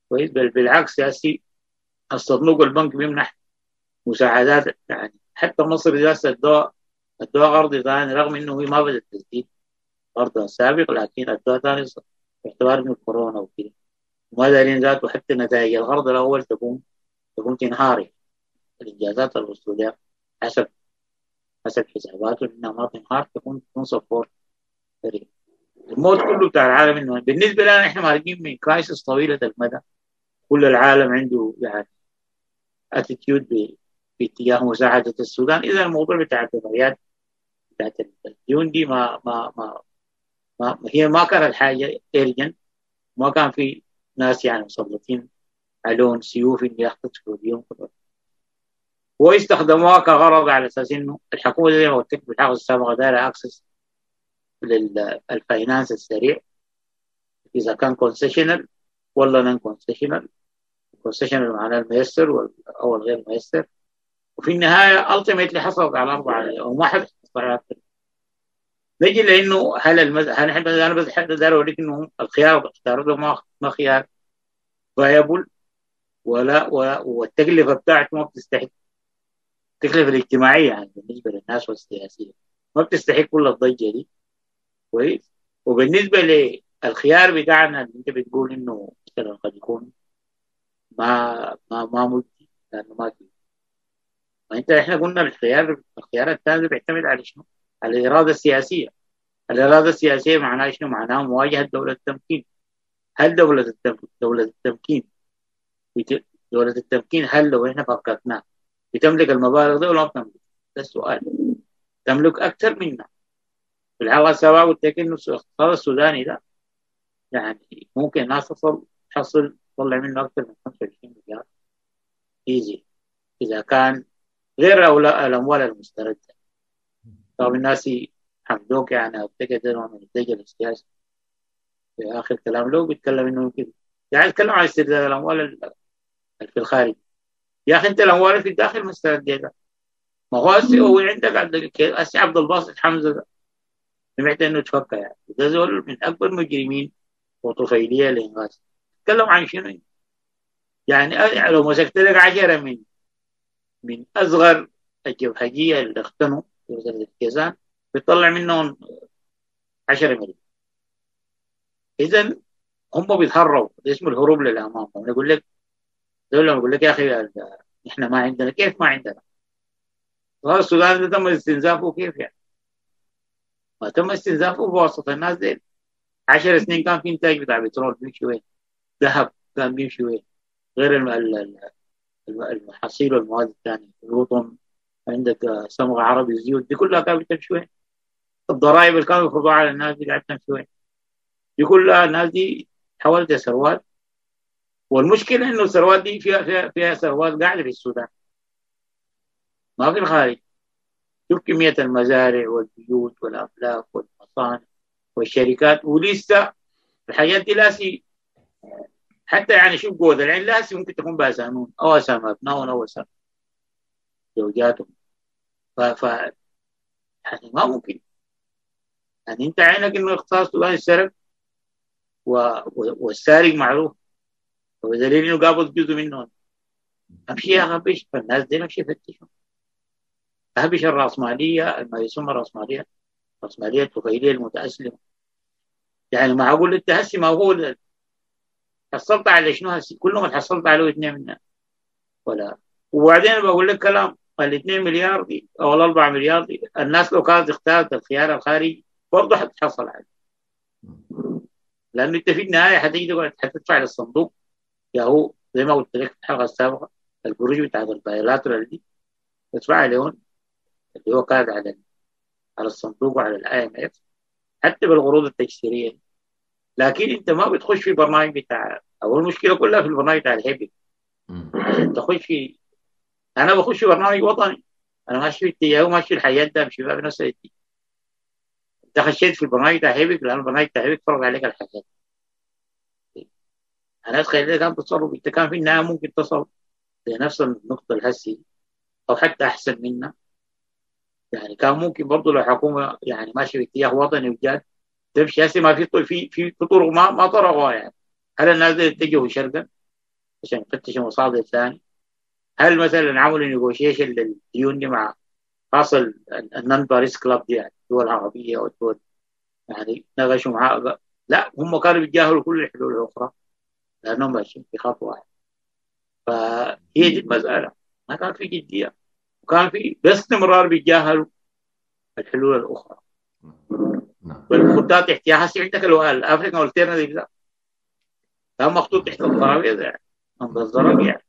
كويس؟ بل بالعكس هسه الصندوق البنك بيمنح مساعدات يعني. حتى مصر إذا ادوها ادوها قرض ثاني رغم إنه هي ما بدأت تسديد قرضها السابق لكن ادوها ثاني باعتبار من الكورونا وكده. وما دارين ذاته حتى نتائج القرض الأول تقوم تكون تنهار الإنجازات الوصولية حسب حسب حساباته إنها ما تنهار تكون تكون صفور الموت كله بتاع العالم إنه بالنسبة لنا إحنا مارقين من كرايسس طويلة المدى. كل العالم عنده يعني attitude باتجاه مساعدة السودان. إذا الموضوع بتاع التداعيات بتاعت الديون دي ما ما ما هي ما كانت حاجة urgent ما كان في ناس يعني مسلطين علون سيوف يختصروا بيهم واستخدموها كغرض على أساس إنه الحكومة زي ما قلت لك بالحلقة السابقه دايره access لل finance السريع. إذا كان concessional ولا non concessional concessional معناه الميسر أو الغير ميسر. وفي النهاية ultimately حصلت على أربعة أو ما حد نجي لأنه هل المز... هل أنا بس داير اوريك انه الخيار اختاروا ما ما خيار؟ viable ولا والتكلفة بتاعته ما بتستحق. التكلفة الاجتماعية يعني بالنسبة للناس والسياسية. ما بتستحق كل الضجة دي. كويس؟ وبالنسبة للخيار بتاعنا اللي أنت بتقول إنه مثلا قد يكون ما ما ما مجدي لأنه ما في ما أنت إحنا قلنا الخيار الخيار الثاني بيعتمد على شنو؟ على الإرادة السياسية. الإرادة السياسية معناها شنو؟ معناها مواجهة دولة التمكين. هل دولة التمكين دولة التمكين دولة التمكين هل لو إحنا فكرناه بتملك المبالغ دي ولا ما بتملك؟ ده السؤال. تملك أكثر منا. في الحلقة السابقة قلت لك إنه الاقتصاد السوداني ده يعني ممكن الناس تصل تحصل تطلع منه أكثر من 25 مليار. إيزي. إذا كان غير الأموال المستردة. طبعا الناس حمدوك يعني اعتقد انه من الدجل السياسي في آخر كلام له بيتكلم إنه كده يعني يتكلم عن استرداد الأموال في الخارج. يا أخي أنت الأموال في الداخل ما استرديتها ما هو هو عندك هسه عبد الباسط حمزة ده. سمعت إنه تفكى يعني. ده زول من أكبر مجرمين وطفيلية الانغاز تكلم عن شنو؟ يعني لو مسكت لك 10 من من أصغر الجبهجية اللي اختنوا في الكيزان بيطلع منهم 10 مليون. اذا هم بيتهربوا ده اسمه الهروب للأمام. أنا أقول لك دول أقول لك يا أخي إحنا ما عندنا كيف ما عندنا؟ السودان ده تم استنزافه كيف يعني؟ ما تم استنزافه بواسطة الناس دي 10 سنين كان في إنتاج بتاع بترول بيمشي وين؟ ذهب كان بيمشي وين؟ غير المحاصيل والمواد الثانية الوطن عندك صمغ عربي الزيوت دي كلها كانت بتمشي وين؟ الضرائب اللي كانوا يفرضوها على الناس دي قاعدة تمشي وين؟ دي كلها الناس دي حولت ثروات. والمشكلة إنه الثروات دي فيها فيها فيها ثروات قاعدة في السودان. ما في الخارج. شوف كمية المزارع والبيوت والافلاك والمصانع والشركات. ولسه الحاجات دي لاسي حتى يعني شوف قوة العين لاسي ممكن تكون بأسامون أو أسامي أبنائهم أو أسامي زوجاتهم ف, ف... يعني ما ممكن يعني أنت عينك إنه اقتصاد السودان السرق و... والسارق معروف. وبدليل إنه قابض جزء منهم أمشي أغبش فالناس دي نمشي يفتشوا أهبش الرأسمالية؟ ما يسمى الرأسمالية الرأسمالية الطفيلية المتأسلمة. يعني ما أقول أنت هسي ما هو حصلت على شنو هسي؟ كلهم حصلت عليه اثنين منها. ولا وبعدين بقول لك كلام. الاثنين مليار دي أو الاربعة مليار دي. الناس لو كانت اختارت الخيار الخارجي برضه حتحصل عليه. لأنه أنت في النهاية حتيجي حتدفع للصندوق يا هو زي ما قلت لك في الحلقة السابقة القروش بتاعت ال bilateral دي. تدفع لهم اللي هو كان على على الصندوق وعلى ال IMF حتى بالقروض التجسيرية. لكن أنت ما بتخش في برنامج بتاع أو المشكلة كلها في البرنامج بتاع ال HIPC. عشان تخش في أنا بخش برنامج وطني. أنا ماشي وماشي في الحياة ده مش في نفس الاتجاه أنت خشيت في البرنامج بتاع هيبك لأن البرنامج بتاع هيبك فرض عليك الحاجات أنا اتخيل كان تصرف انت كان في النهايه ممكن تصل لنفس النقطة الهسي أو حتى أحسن منها يعني كان ممكن برضه لو حكومة يعني ماشية في اتجاه وطني وجاد تمشي. هسه ما في في في طرق ما ما طرقوها يعني. هل الناس دي اتجهوا شرقا؟ عشان يفتشوا مصادر ثاني هل مثلا عملوا negotiation للديون دي مع خاصة ال non Paris Club دي يعني الدول العربية والدول يعني ناقشوا معاه لا هم كانوا بيتجاهلوا كل الحلول الأخرى لأنهم ماشيين في خط واحد. فهي دي المسألة. ما كان في جدية. وكان في باستمرار بيتجاهلوا الحلول الأخرى. والخطات احتياج. عندك ال African alternative ده. كان مخطوط تحت الترابيزه يعني. under the rug يعني.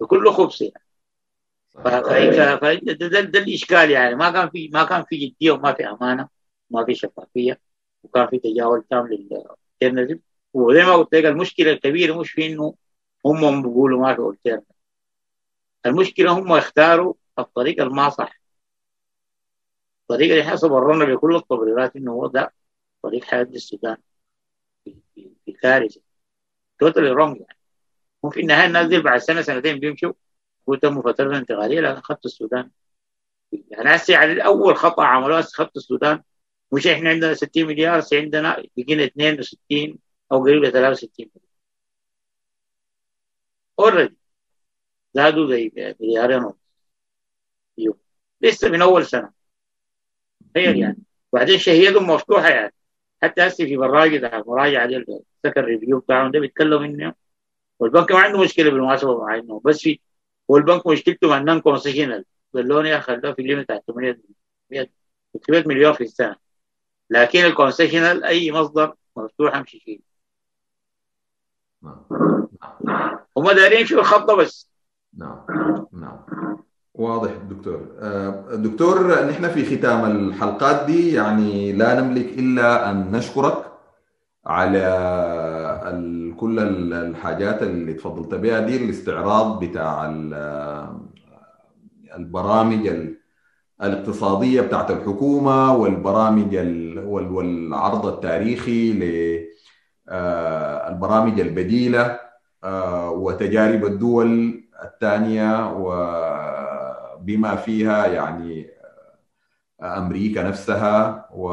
بكل خبث يعني. فانت ده, ده, الإشكال يعني. ما كان في ما كان في جدية وما في أمانة ما في شفافية وكان في تجاهل تام لل alternative. وزي ما قلت لك المشكلة الكبيرة مش في إنه هم بيقولوا ما في alternative. المشكلة هم اختاروا الطريق الما صح. الطريقة اللي حسب ورونا بكل التبريرات إنه هو ده طريق حياة السودان في كارثة. totally wrong يعني. وفي النهايه الناس دي بعد سنة سنتين بيمشوا. وتموا فتره انتقالية لكن خط السودان. يعني هسه يعني أول خطأ عملوه خط السودان. مش إحنا عندنا 60 مليار عندنا بقينا 62 أو قريب ل 63 مليار already زادوا زي مليارين ونص. لسه من أول سنة. تخيل يعني. وبعدين شهيتهم مفتوحة يعني. حتى هسه في براجع ده مراجعه دي ال second review بتاعهم ده بيتكلم انه والبنك ما عنده مشكلة بالمحاسبه مع إنه بس في هو البنك مشكلته مع ال non concessional قال يا خلوه في ال limit بتاع 800 300 مليون في السنة. لكن ال concessional أي مصدر مفتوح أمشي فيه. هم دايرين يمشوا الخطة بس. نعم نعم. واضح دكتور. دكتور نحن في ختام الحلقات دي يعني لا نملك إلا أن نشكرك على كل الحاجات اللي تفضلت بها دي الاستعراض بتاع البرامج الاقتصادية بتاعت الحكومة والبرامج والعرض التاريخي للبرامج البديلة وتجارب الدول الثانية وبما فيها يعني أمريكا نفسها و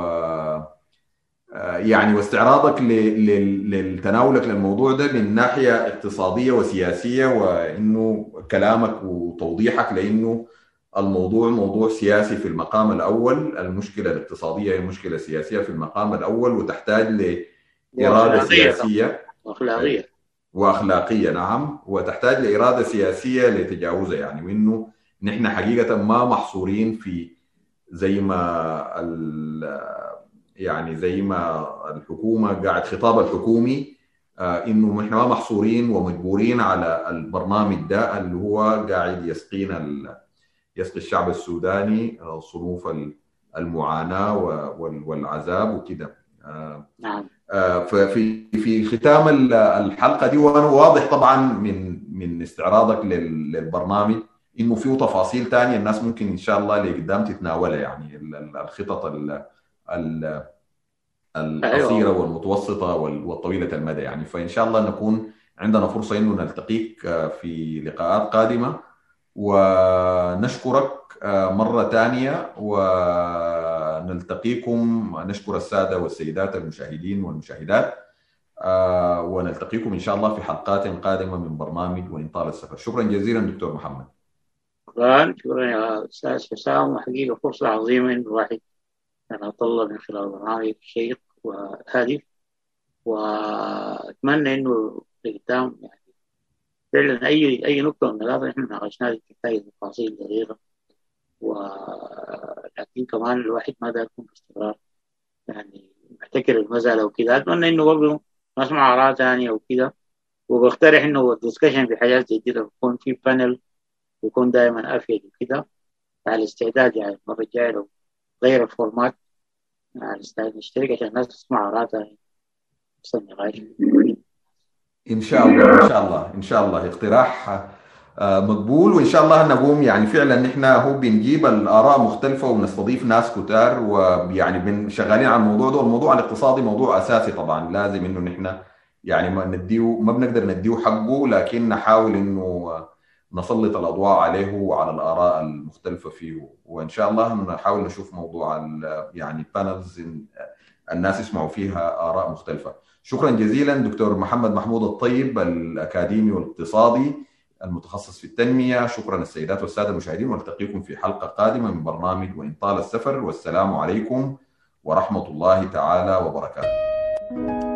يعني واستعراضك لتناولك للموضوع ده من ناحية اقتصادية وسياسية وإنه كلامك وتوضيحك لإنه الموضوع موضوع سياسي في المقام الأول، المشكلة الاقتصادية هي مشكلة سياسية في المقام الأول وتحتاج لاراده سياسية. وأخلاقية. وأخلاقية نعم. وتحتاج لإرادة سياسية لتجاوزها يعني وإنه نحن حقيقة ما محصورين في زي ما يعني زي ما الحكومة قاعد خطاب الحكومي آه إنه إحنا ما محصورين ومجبورين على البرنامج ده اللي هو قاعد يسقينا يسقي الشعب السوداني صنوف المعاناة والعذاب وكده. آه نعم. ففي في ختام الحلقة دي وأنا واضح طبعا من من استعراضك للبرنامج إنه فيه تفاصيل ثانية الناس ممكن إن شاء الله لقدام تتناولها يعني الخطط القصيرة والمتوسطة والطويلة المدى يعني. فإن شاء الله نكون عندنا فرصة إنه نلتقيك في لقاءات قادمة. ونشكرك مرة ثانية ونلتقيكم. نشكر السادة والسيدات المشاهدين والمشاهدات. ونلتقيكم إن شاء الله في حلقات قادمة من برنامج وإن طال السفر. شكرا جزيلا دكتور محمد. شكرا شكرا يا أستاذ حسام. وحقيقه فرصة عظيمة الواحد أنا أطلع من خلال برنامج شيق وهادف وأتمنى إنه قدام يعني فعلا أي أي نقطة من هذا إحنا ناقشناها تحتاج تفاصيل دقيقة ولكن كمان الواحد ما يكون باستمرار؟ يعني محتكر المسألة وكذا. أتمنى إنه برضه نسمع آراء ثانية وكذا. وبقترح إنه ال discussion في حاجات كده يكون في panel يكون دائما أفيد وكذا. على الاستعداد يعني المرة الجاية لو غير ال format. نشترك عشان الناس تسمع آرائها إن شاء الله إن شاء الله إن شاء الله. اقتراح مقبول. وإن شاء الله نقوم يعني فعلا نحن هو بنجيب الآراء مختلفة وبنستضيف ناس كتار ويعني شغالين على الموضوع ده. والموضوع الاقتصادي موضوع أساسي طبعا. لازم إنه نحن يعني ما نديه ما بنقدر نديه حقه لكن نحاول إنه نسلط الأضواء عليه وعلى الآراء المختلفة فيه. وإن شاء الله نحاول نشوف موضوع يعني بانلز الناس يسمعوا فيها آراء مختلفة. شكرا جزيلا دكتور محمد محمود الطيب الأكاديمي والاقتصادي المتخصص في التنمية. شكرا السيدات والسادة المشاهدين ونلتقيكم في حلقة قادمة من برنامج وإن طال السفر. والسلام عليكم ورحمة الله تعالى وبركاته.